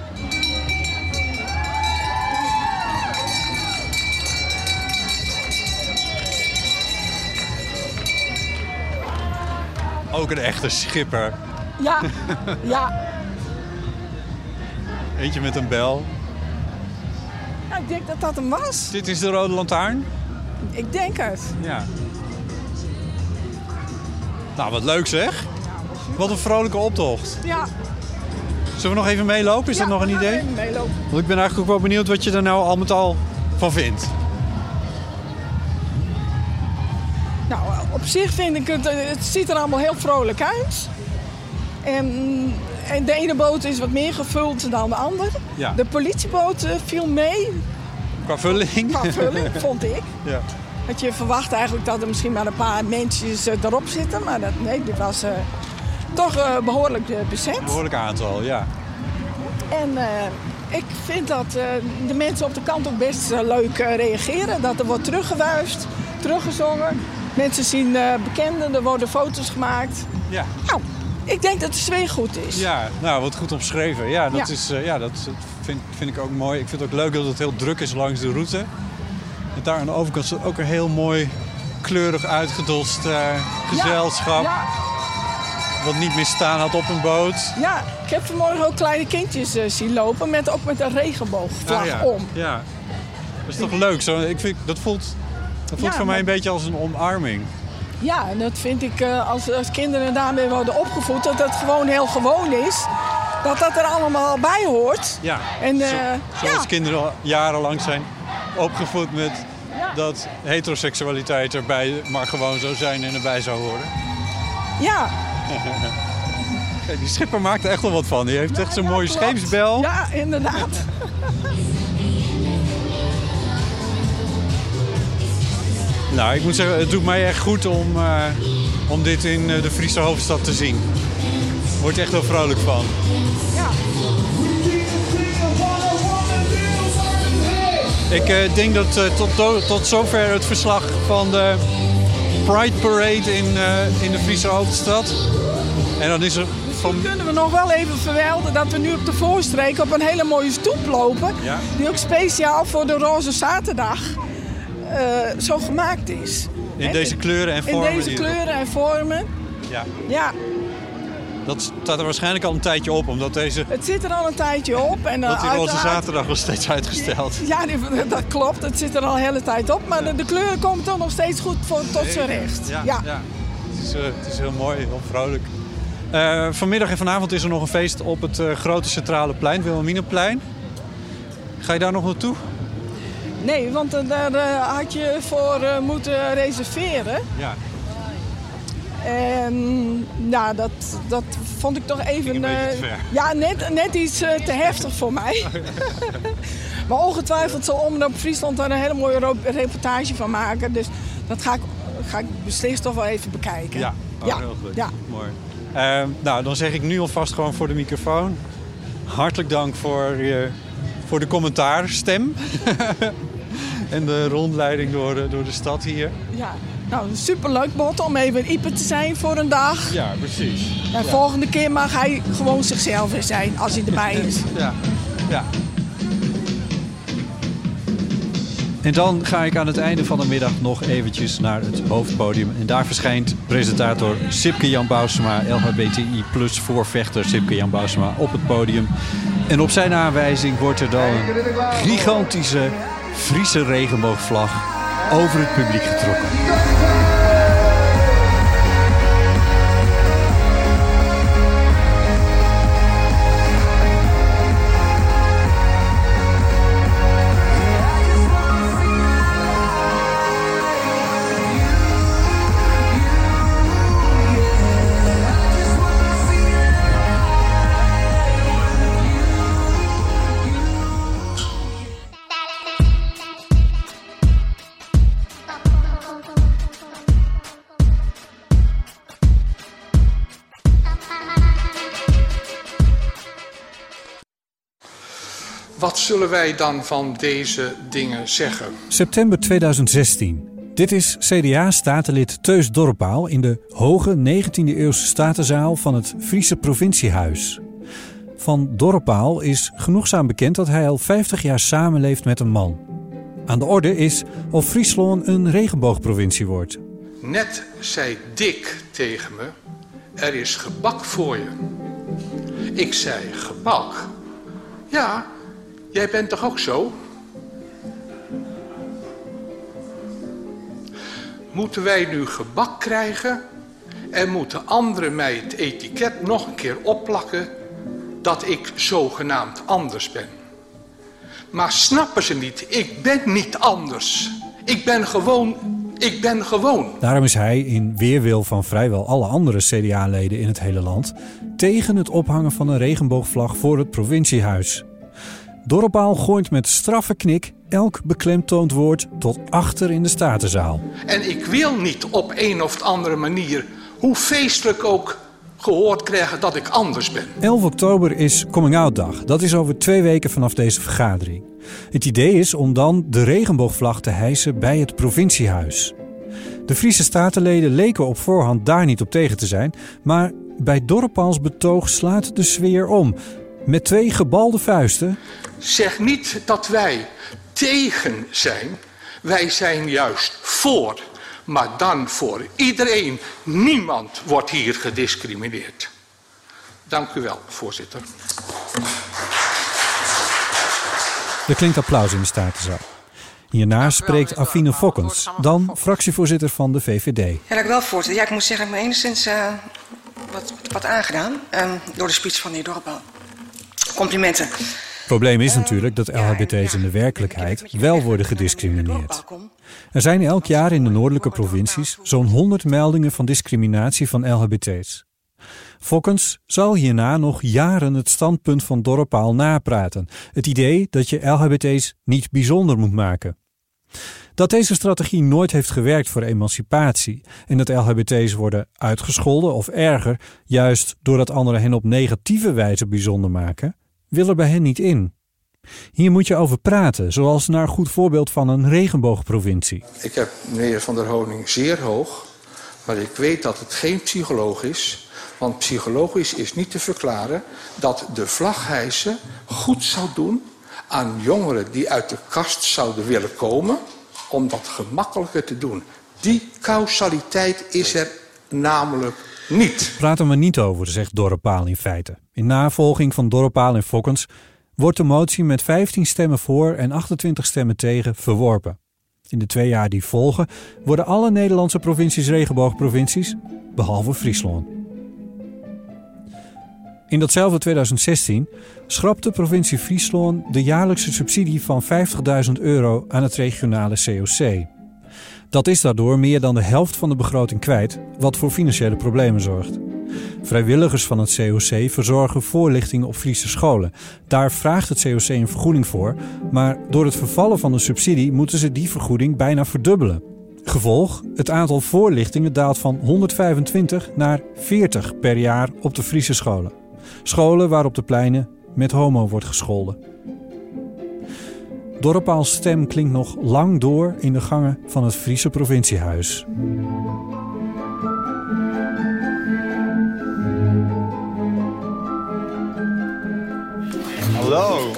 A: Ook een echte schipper.
B: Ja, ja.
A: Eentje met een bel.
B: Ja, Ik denk dat dat hem was.
A: Dit is de rode lantaarn.
B: Ik denk het.
A: Ja. Nou, wat leuk zeg. Wat een vrolijke optocht.
B: Ja.
A: Zullen we nog even meelopen? Is
B: Ja,
A: dat nog een idee?
B: even meelopen.
A: Want ik ben eigenlijk ook wel benieuwd wat je er nou al met al van vindt.
B: Nou, op zich vind ik het, het ziet er allemaal heel vrolijk uit. En, en de ene boot is wat meer gevuld dan de andere.
A: Ja.
B: De politieboot eh, viel mee,
A: Qua vulling.
B: qua vulling, vond ik.
A: Ja.
B: Had je verwacht eigenlijk dat er misschien maar een paar mensen eh, erop zitten. Maar dat, nee, dit was eh, toch eh, behoorlijk eh, bezet.
A: Een behoorlijk aantal, ja.
B: En ik vind dat de mensen op de kant ook best leuk reageren. Dat er wordt teruggewuist, teruggezongen. Mensen zien bekenden, er worden foto's gemaakt.
A: Ja.
B: Nou, ik denk dat de sfeer goed is.
A: Ja, nou, wat goed omschreven. Ja, dat,
B: Ja.
A: Is, eh, ja, dat vind, vind ik ook mooi. Ik vind het ook leuk dat het heel druk is langs de route. En daar aan de overkant is ook een heel mooi kleurig uitgedost eh, gezelschap.
B: Ja,
A: Wat niet meer staan had op een boot.
B: ja, ik heb vanmorgen ook kleine kindjes eh, zien lopen, met, ook met een regenboogvlag
A: Ah,
B: om.
A: Ja. Dat is toch leuk? Zo, ik vind, dat voelt, dat voelt voor mij een beetje als een omarming.
B: Ja, en dat vind ik eh, als, als kinderen daarmee worden opgevoed, dat dat gewoon heel gewoon is. Dat dat er allemaal bij hoort.
A: Ja.
B: En,
A: Zo- zoals
B: ja.
A: kinderen al jarenlang zijn opgevoed met dat heteroseksualiteit erbij maar gewoon zo zijn en erbij zou horen.
B: Ja,
A: die schipper maakt er echt wel wat van. Die heeft echt zo'n mooie
B: klopt.
A: scheepsbel.
B: Ja, inderdaad.
A: Nou, ik moet zeggen, het doet mij echt goed om, eh, om dit in eh, de Friese hoofdstad te zien. Word echt heel vrolijk van.
B: Ja.
A: Ik eh, denk dat tot, tot zover het verslag van de Pride Parade in, in de Friese hoofdstad. En dan is er van...
B: Kunnen we nog wel even vermelden dat we nu op de voorstreek op een hele mooie stoep lopen.
A: Ja.
B: Die ook speciaal voor de Roze Zaterdag zo gemaakt is.
A: In deze kleuren en
B: In
A: vormen
B: deze
A: die-
B: kleuren en vormen.
A: Ja,
B: Ja,
A: dat staat er waarschijnlijk al een tijdje op, omdat deze
B: het zit er al een tijdje op. En, eh,
A: dat die Roze
B: uiteraard-
A: Zaterdag was steeds uitgesteld.
B: Ja, die- dat klopt. Het zit er al een hele tijd op. Maar de, de kleuren komen toch nog steeds goed voor, tot zijn recht.
A: Ja,
B: Ja.
A: ja. Het, is, eh, het is heel mooi, heel vrolijk. Eh, vanmiddag en vanavond is er nog een feest op het eh, grote centrale plein, Wilhelminaplein. Ga je daar nog naartoe?
B: Nee, want eh, daar eh, had je voor eh, moeten reserveren.
A: Ja.
B: En nou, dat, dat vond ik toch even.
A: een beetje
B: eh,
A: te ver.
B: ja, net, net iets eh, te heftig voor mij. maar ongetwijfeld zal Omroep Friesland daar een hele mooie reportage van maken. Dus dat ga ik, ga ik beslist toch wel even bekijken.
A: Ja, oh,
B: ja.
A: heel goed.
B: ja.
A: Mooi. Eh, nou, dan zeg ik nu alvast gewoon voor de microfoon. Hartelijk dank voor, je, voor de commentaarstem. en de rondleiding door de, door de stad hier.
B: ja. Nou, superleuk Bot om even in Ieper te zijn voor een dag.
A: Ja, precies.
B: En volgende keer mag hij gewoon zichzelf weer zijn als hij erbij is.
A: Ja, ja. En dan ga ik aan het einde van de middag nog eventjes naar het hoofdpodium. En daar verschijnt presentator Sipke Jan Bousema, LHBTI plus voorvechter Sipke Jan Bousema op het podium. En op zijn aanwijzing wordt er dan een gigantische Friese regenboogvlag over het publiek getrokken.
H: Wij dan van deze dingen zeggen?
I: September 2016. Dit is CDA-statenlid Teus Dorpaal in de hoge 19e-eeuwse statenzaal van het Friese provinciehuis. Van Dorpaal is genoegzaam bekend dat hij al 50 jaar samenleeft met een man. Aan de orde is of Friesland een regenboogprovincie wordt.
H: Net zei Dick tegen me: Er is gebak voor je. Ik zei: Gebak? Ja, jij bent toch ook zo? Moeten wij nu gebak krijgen en moeten anderen mij het etiket nog een keer opplakken dat ik zogenaamd anders ben? Maar snappen ze niet, ik ben niet anders. Ik ben gewoon, ik ben gewoon.
I: Daarom is hij, in weerwil van vrijwel alle andere CDA-leden in het hele land, tegen het ophangen van een regenboogvlag voor het provinciehuis. Dorpaal gooit met straffe knik elk beklemtoond woord tot achter in de statenzaal.
H: En ik wil niet op een of andere manier, hoe feestelijk ook, gehoord krijgen dat ik anders ben.
I: 11 oktober is Coming Out Dag. Dat is over twee weken vanaf deze vergadering. Het idee is om dan de regenboogvlag te hijsen bij het provinciehuis. De Friese statenleden leken op voorhand daar niet op tegen te zijn, maar bij Dorpals betoog slaat de sfeer om. Met twee gebalde vuisten
H: Zeg niet dat wij tegen zijn. Wij zijn juist voor. Maar dan voor iedereen. Niemand wordt hier gediscrimineerd. Dank u wel, voorzitter.
I: Er klinkt applaus in de statenzaal. Hierna spreekt Afine Fokkens, dan fractievoorzitter van de VVD.
J: Ja, dank u wel, voorzitter. Ja, ik moet zeggen, ik ben enigszins uh, wat, wat aangedaan um, door de speech van de heer Dorpel. Complimenten.
I: Het probleem is natuurlijk dat LHBT's in de werkelijkheid wel worden gediscrimineerd. Er zijn elk jaar in de noordelijke provincies zo'n 100 meldingen van discriminatie van LHBT's. Fokkens zal hierna nog jaren het standpunt van Dorpaal napraten. Het idee dat je LHBT's niet bijzonder moet maken.
A: Dat deze strategie nooit heeft gewerkt voor emancipatie en dat LHBT's worden uitgescholden of erger, juist doordat anderen hen op negatieve wijze bijzonder maken, wil er bij hen niet in. Hier moet je over praten, zoals naar goed voorbeeld van een regenboogprovincie.
H: Ik heb meneer Van der Honing zeer hoog, maar ik weet dat het geen psycholoog is. Want psychologisch is niet te verklaren dat de vlaghijsen goed zou doen aan jongeren die uit de kast zouden willen komen, om dat gemakkelijker te doen. Die causaliteit is er namelijk niet.
A: Er maar niet over, zegt Dorpaal in feite. In navolging van Dorpaal en Fokkens wordt de motie met 15 stemmen voor en 28 stemmen tegen verworpen. In de twee jaar die volgen worden alle Nederlandse provincies regenboogprovincies, behalve Friesland. In datzelfde 2016 schrapt de provincie Friesland de jaarlijkse subsidie van 50.000 euro aan het regionale COC. Dat is daardoor meer dan de helft van de begroting kwijt, wat voor financiële problemen zorgt. Vrijwilligers van het COC verzorgen voorlichting op Friese scholen. Daar vraagt het COC een vergoeding voor, maar door het vervallen van de subsidie moeten ze die vergoeding bijna verdubbelen. Gevolg: het aantal voorlichtingen daalt van 125 naar 40 per jaar op de Friese scholen. Scholen waar op de pleinen met homo wordt gescholden. Dorpaals stem klinkt nog lang door in de gangen van het Friese provinciehuis.
K: Hallo.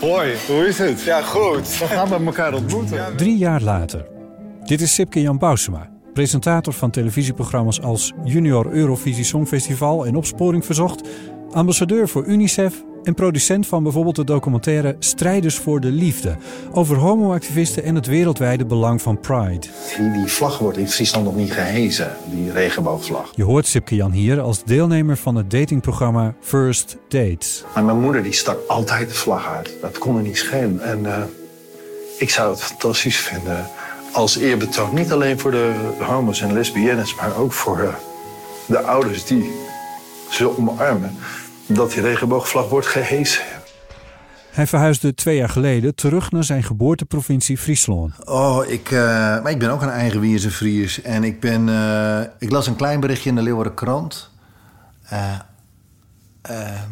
K: Hoi. Hoe is het? Ja, goed. We gaan met elkaar ontmoeten.
A: Drie jaar later. Dit is Sipke Jan Bousema, presentator van televisieprogramma's als Junior Eurovisie Songfestival en Opsporing Verzocht, ambassadeur voor UNICEF en producent van bijvoorbeeld de documentaire Strijders voor de Liefde over homoactivisten en het wereldwijde belang van Pride.
L: Die, die vlag wordt in Friesland nog niet gehezen, die regenboogvlag.
A: Je hoort Sipke Jan hier als deelnemer van het datingprogramma First Dates.
L: Maar mijn moeder die stak altijd de vlag uit. Dat kon er niet schelen. En eh, ik zou het fantastisch vinden als eerbetoon. Niet alleen voor de homo's en lesbiennes, maar ook voor eh, de ouders die ze omarmen. Dat die regenboogvlag wordt gehezen.
A: Hij verhuisde twee jaar geleden terug naar zijn geboorteprovincie Friesland.
E: Oh, ik, eh, maar ik ben ook een eigen Wierse Fries. En ik ben... eh, ik las een klein berichtje in de Leeuwarden Krant. Eh, ehm,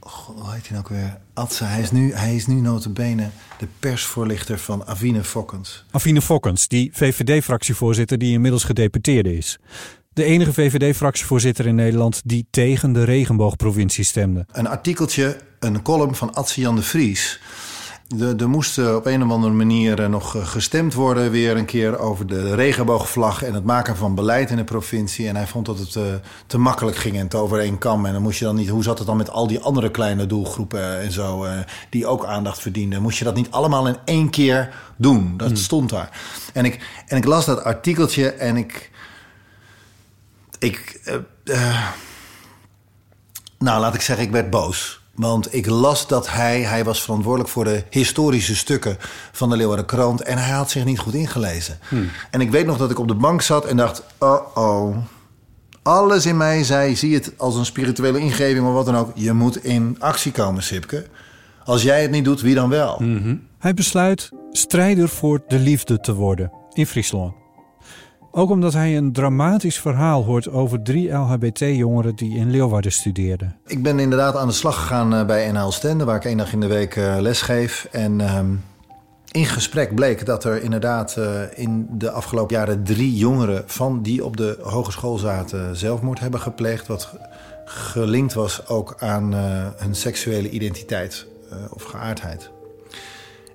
E: goh, hoe heet hij nou ook weer? Atze. Hij is nu, hij is nu notabene de persvoorlichter van Avine Fokkens.
A: Afine Fokkens, die VVD-fractievoorzitter die inmiddels gedeputeerde is. De enige VVD-fractievoorzitter in Nederland die tegen de regenboogprovincie stemde.
E: Een artikeltje, een column van Atze Jan de Vries. De- Er moest eh, op een of andere manier eh, nog eh, gestemd worden... weer een keer over de regenboogvlag en het maken van beleid in de provincie. En hij vond dat het eh, te makkelijk ging en te over één kam. En dan moest je dan niet... Hoe zat het dan met al die andere kleine doelgroepen en zo... die ook aandacht verdienden? Moest je dat niet allemaal in één keer doen? Dat stond daar. En ik, en ik las dat artikeltje en ik... Ik... eh, eh, nou, laat ik zeggen, ik werd boos. Want ik las dat hij, hij was verantwoordelijk voor de historische stukken van de Leeuwarden Krant. En hij had zich niet goed ingelezen. En ik weet nog dat ik op de bank zat en dacht, oh oh. Alles in mij zei, zie het als een spirituele ingeving of wat dan ook. Je moet in actie komen, Sipke. Als jij het niet doet, wie dan wel?
A: Hij besluit strijder voor de liefde te worden in Friesland. Ook omdat hij een dramatisch verhaal hoort over drie LHBT-jongeren die in Leeuwarden studeerden.
E: Ik ben inderdaad aan de slag gegaan eh, bij NL Stende, waar ik één dag in de week eh, les geef. En ehm, in gesprek bleek dat er inderdaad eh, in de afgelopen jaren drie jongeren van die op de hogeschool zaten zelfmoord hebben gepleegd. Wat ge- gelinkt was ook aan hun seksuele identiteit of geaardheid.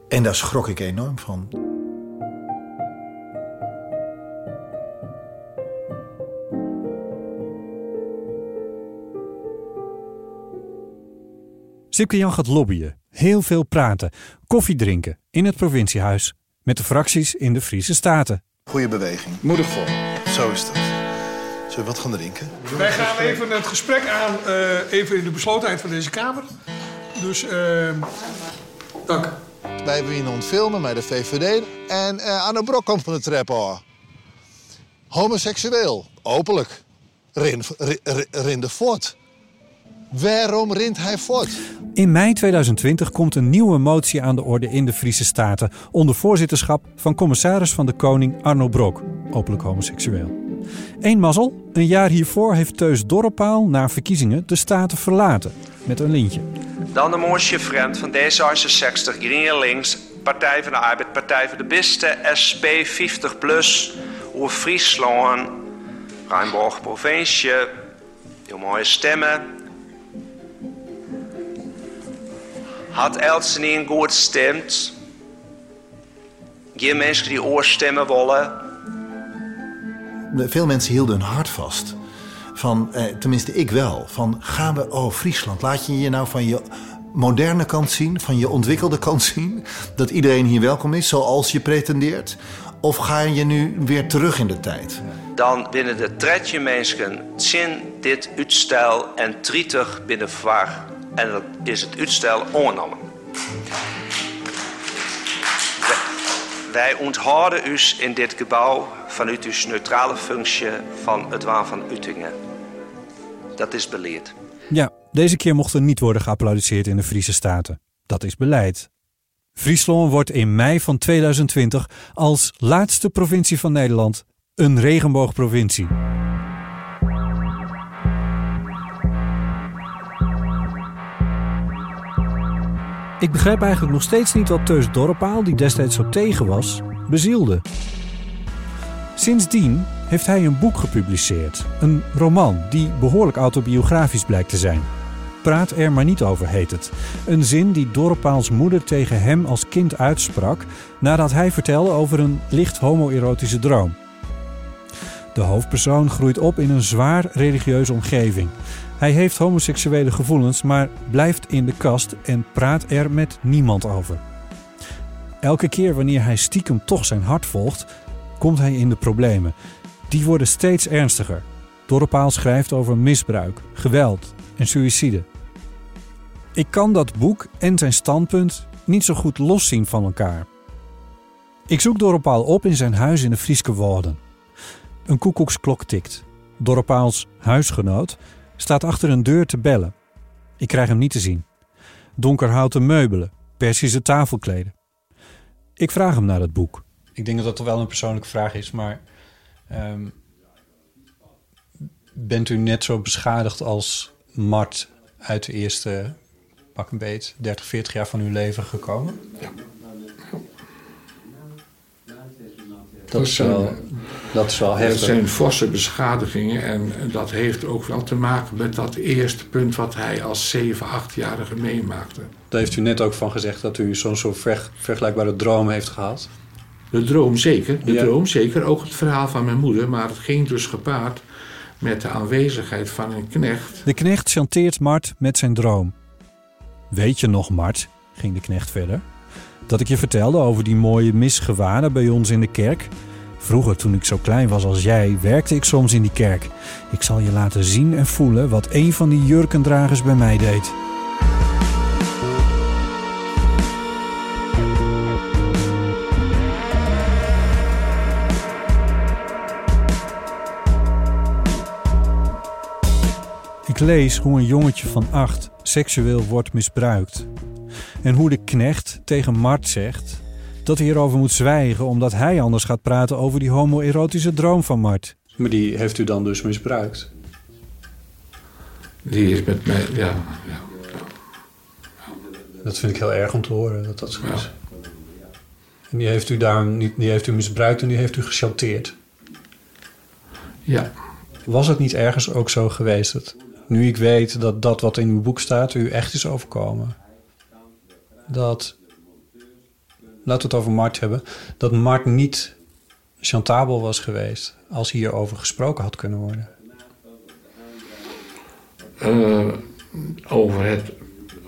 E: En daar schrok ik enorm van.
A: Sipke Jan gaat lobbyen, heel veel praten, koffie drinken in het provinciehuis met de fracties in de Friese Staten.
E: Goede beweging. Moedig vol. Zo is dat. Zullen we wat gaan drinken?
H: Wij gaan even het gesprek aan, eh, even in de beslotenheid van deze Kamer. Dus, eh, dank.
E: Wij hebben hier nog een filmen met de VVD. En eh Arno Brok komt van de trap hoor. Homoseksueel, openlijk. Rin, rin, rin de voort.
M: Waarom rint hij voort?
A: In mei 2020 komt een nieuwe motie aan de orde in de Friese Staten onder voorzitterschap van commissaris van de Koning Arno Brok, openlijk homoseksueel. Eén mazzel, een jaar hiervoor heeft Teus Dorrepaal na verkiezingen de Staten verlaten met een lintje.
N: Dan de mooie vriend van D66, GroenLinks, Partij van de Arbeid, Partij voor de Beste, SP 50 plus, over Friesland, Rijnborg provincie, heel mooie stemmen. Had Elsen niet een goed stemt? Geen mensen die oorstemmen willen.
E: Veel mensen hielden hun hart vast. Van, eh, tenminste ik wel. Van gaan we, oh Friesland, laat je je nou van je moderne kant zien, van je ontwikkelde kant zien. Dat iedereen hier welkom is, zoals je pretendeert. Of ga je nu weer terug in de tijd?
N: Dan binnen de tretje mensen zin dit uitstel en trietig binnen var. En dat is het uitstel ongenomen. Wij onthouden u in dit gebouw vanuit uw neutrale functie van het waan van Utingen. Dat is beleerd.
A: Ja, deze keer mocht er niet worden geapplaudisseerd in de Friese Staten. Dat is beleid. Friesland wordt in mei van 2020 als laatste provincie van Nederland een regenboogprovincie. Ik begrijp eigenlijk nog steeds niet wat Teus Dorpaal, die destijds zo tegen was, bezielde. Sindsdien heeft hij een boek gepubliceerd. Een roman die behoorlijk autobiografisch blijkt te zijn. Praat er maar niet over heet het. Een zin die Dorpaals moeder tegen hem als kind uitsprak nadat hij vertelde over een licht homoerotische droom. De hoofdpersoon groeit op in een zwaar religieuze omgeving. Hij heeft homoseksuele gevoelens, maar blijft in de kast en praat er met niemand over. Elke keer wanneer hij stiekem toch zijn hart volgt, komt hij in de problemen. Die worden steeds ernstiger. Dorpaal schrijft over misbruik, geweld en suïcide. Ik kan dat boek en zijn standpunt niet zo goed loszien van elkaar. Ik zoek Dorpaal op in zijn huis in de Frieske Wouden. Een koekoeksklok tikt. Dorpaals huisgenoot staat achter een deur te bellen. Ik krijg hem niet te zien. Donkerhouten meubelen, Persische tafelkleden. Ik vraag hem naar het boek. Ik denk dat dat toch wel een persoonlijke vraag is, maar ehm, bent u net zo beschadigd als Mart uit de eerste pak een beet 30, 40 jaar van uw leven gekomen?
O: Ja.
A: Dat is wel, dat is wel heftig.
O: Dat zijn forse beschadigingen en dat heeft ook wel te maken met dat eerste punt wat hij als 7, 8-jarige meemaakte.
A: Daar heeft u net ook van gezegd dat u zo'n soort ver- vergelijkbare droom heeft gehad.
O: De droom zeker, de
A: Ja.
O: droom zeker. Ook het verhaal van mijn moeder, maar het ging dus gepaard met de aanwezigheid van een knecht.
A: De knecht chanteert Mart met zijn droom. Weet je nog, Mart, ging de knecht verder, dat ik je vertelde over die mooie misgewaden bij ons in de kerk? Vroeger, toen ik zo klein was als jij, werkte ik soms in die kerk. Ik zal je laten zien en voelen wat een van die jurkendragers bij mij deed. Ik lees hoe een jongetje van acht seksueel wordt misbruikt. En hoe de knecht tegen Mart zegt dat hij erover moet zwijgen omdat hij anders gaat praten over die homoerotische droom van Mart. Maar die heeft u dan dus misbruikt?
O: Die is met mij, ja. ja.
A: Dat vind ik heel erg om te horen dat dat zo is. En die heeft u daar niet, die heeft u misbruikt en die heeft u gechanteerd.
O: Ja.
A: Was het niet ergens ook zo geweest dat nu ik weet dat dat wat in uw boek staat u echt is overkomen? Dat, laten we het over Mart hebben, dat Mart niet chantabel was geweest als hierover gesproken had kunnen worden?
O: Eh, over het,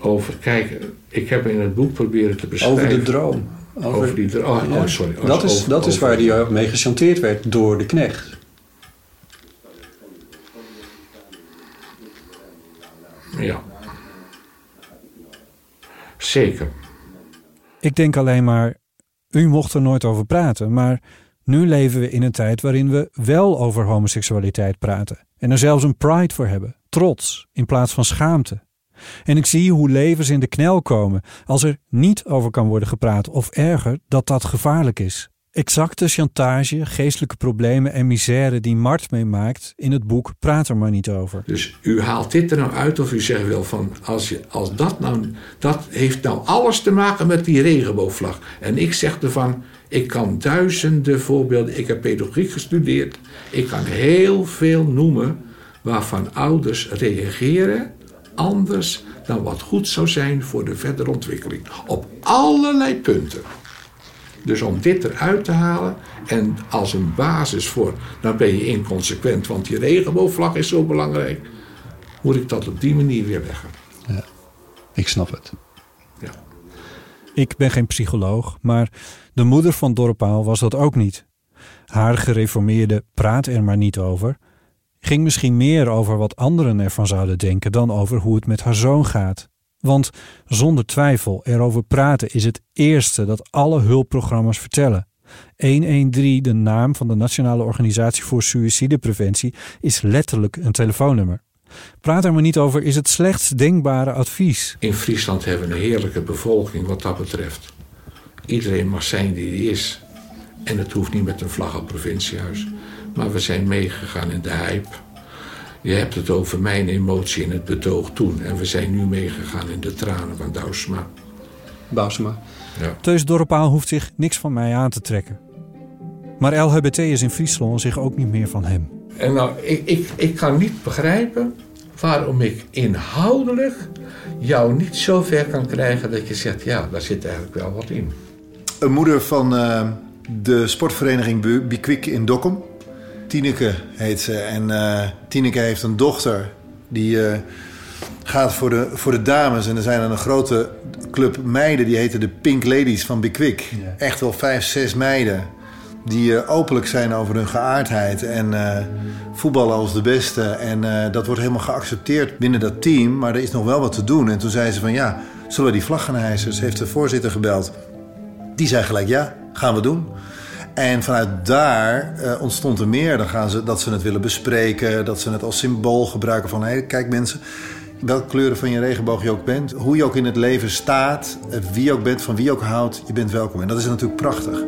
O: over, kijk, ik heb in het boek proberen te beschrijven.
A: Over de droom.
O: Over, die droom. Oh,
A: Ja.
O: oh, sorry. Oh,
A: dat is,
O: over-
A: dat is waar hij mee gechanteerd werd door de knecht.
O: Ja. Zeker.
A: Ik denk alleen maar, u mocht er nooit over praten, maar nu leven we in een tijd waarin we wel over homoseksualiteit praten en er zelfs een pride voor hebben. trots in plaats van schaamte. En ik zie hoe levens in de knel komen als er niet over kan worden gepraat of erger dat dat gevaarlijk is. Exacte chantage, geestelijke problemen en misère die Mart meemaakt in het boek Praat er maar niet over.
O: Dus u haalt dit er nou uit of u zegt wel van als, je, als dat nou, dat heeft nou alles te maken met die regenboogvlag. En ik zeg ervan, ik kan duizenden voorbeelden, ik heb pedagogiek gestudeerd, ik kan heel veel noemen waarvan ouders reageren anders dan wat goed zou zijn voor de verdere ontwikkeling. Op allerlei punten. Dus om dit eruit te halen en als een basis voor, dan ben je inconsequent, want die regenboogvlag is zo belangrijk, moet ik dat op die manier weer leggen.
P: Ja, ik snap het.
O: Ja.
A: Ik ben geen psycholoog, maar de moeder van Dorpaal was dat ook niet. Haar gereformeerde praat er maar niet over ging misschien meer over wat anderen ervan zouden denken dan over hoe het met haar zoon gaat. Want zonder twijfel, erover praten is het eerste dat alle hulpprogramma's vertellen. 113, de naam van de Nationale Organisatie voor Suïcidepreventie, is letterlijk een telefoonnummer. Praat er maar niet over, is het slechtst denkbare advies.
O: In Friesland hebben we een heerlijke bevolking wat dat betreft. Iedereen mag zijn die hij is. En het hoeft niet met een vlag op provinciehuis. Maar we zijn meegegaan in de hype. Je hebt het over mijn emotie in het betoog toen. En we zijn nu meegegaan in de tranen van Douwsma.
P: Douwsma.
O: Ja.
A: Teus Dorpaal hoeft zich niks van mij aan te trekken. Maar LHBT is in Friesland zich ook niet meer van hem.
O: En nou, ik, ik, ik kan niet begrijpen waarom ik inhoudelijk jou niet zo ver kan krijgen dat je zegt, ja, daar zit eigenlijk wel wat in.
E: Een moeder van uh, de sportvereniging Bikwik in Dokkum. Tineke heet ze. En uh, Tineke heeft een dochter die uh, gaat voor de, voor de dames. En er zijn er een grote club meiden, die heten de Pink Ladies van Bikwik. Ja. Echt wel vijf, zes meiden. Die uh, openlijk zijn over hun geaardheid en voetballen als de beste. En dat wordt helemaal geaccepteerd binnen dat team. Maar er is nog wel wat te doen. En toen zei ze van ja, zullen we die vlag gaan hijsen? Heeft de voorzitter gebeld. Die zei gelijk ja, gaan we doen. En vanuit daar uh, ontstond er meer. Dan gaan ze, dat ze het willen bespreken, dat ze het als symbool gebruiken van... hey, kijk mensen, welke kleuren van je regenboog je ook bent... hoe je ook in het leven staat, wie je ook bent, van wie je ook houdt, je bent welkom. En dat is natuurlijk prachtig.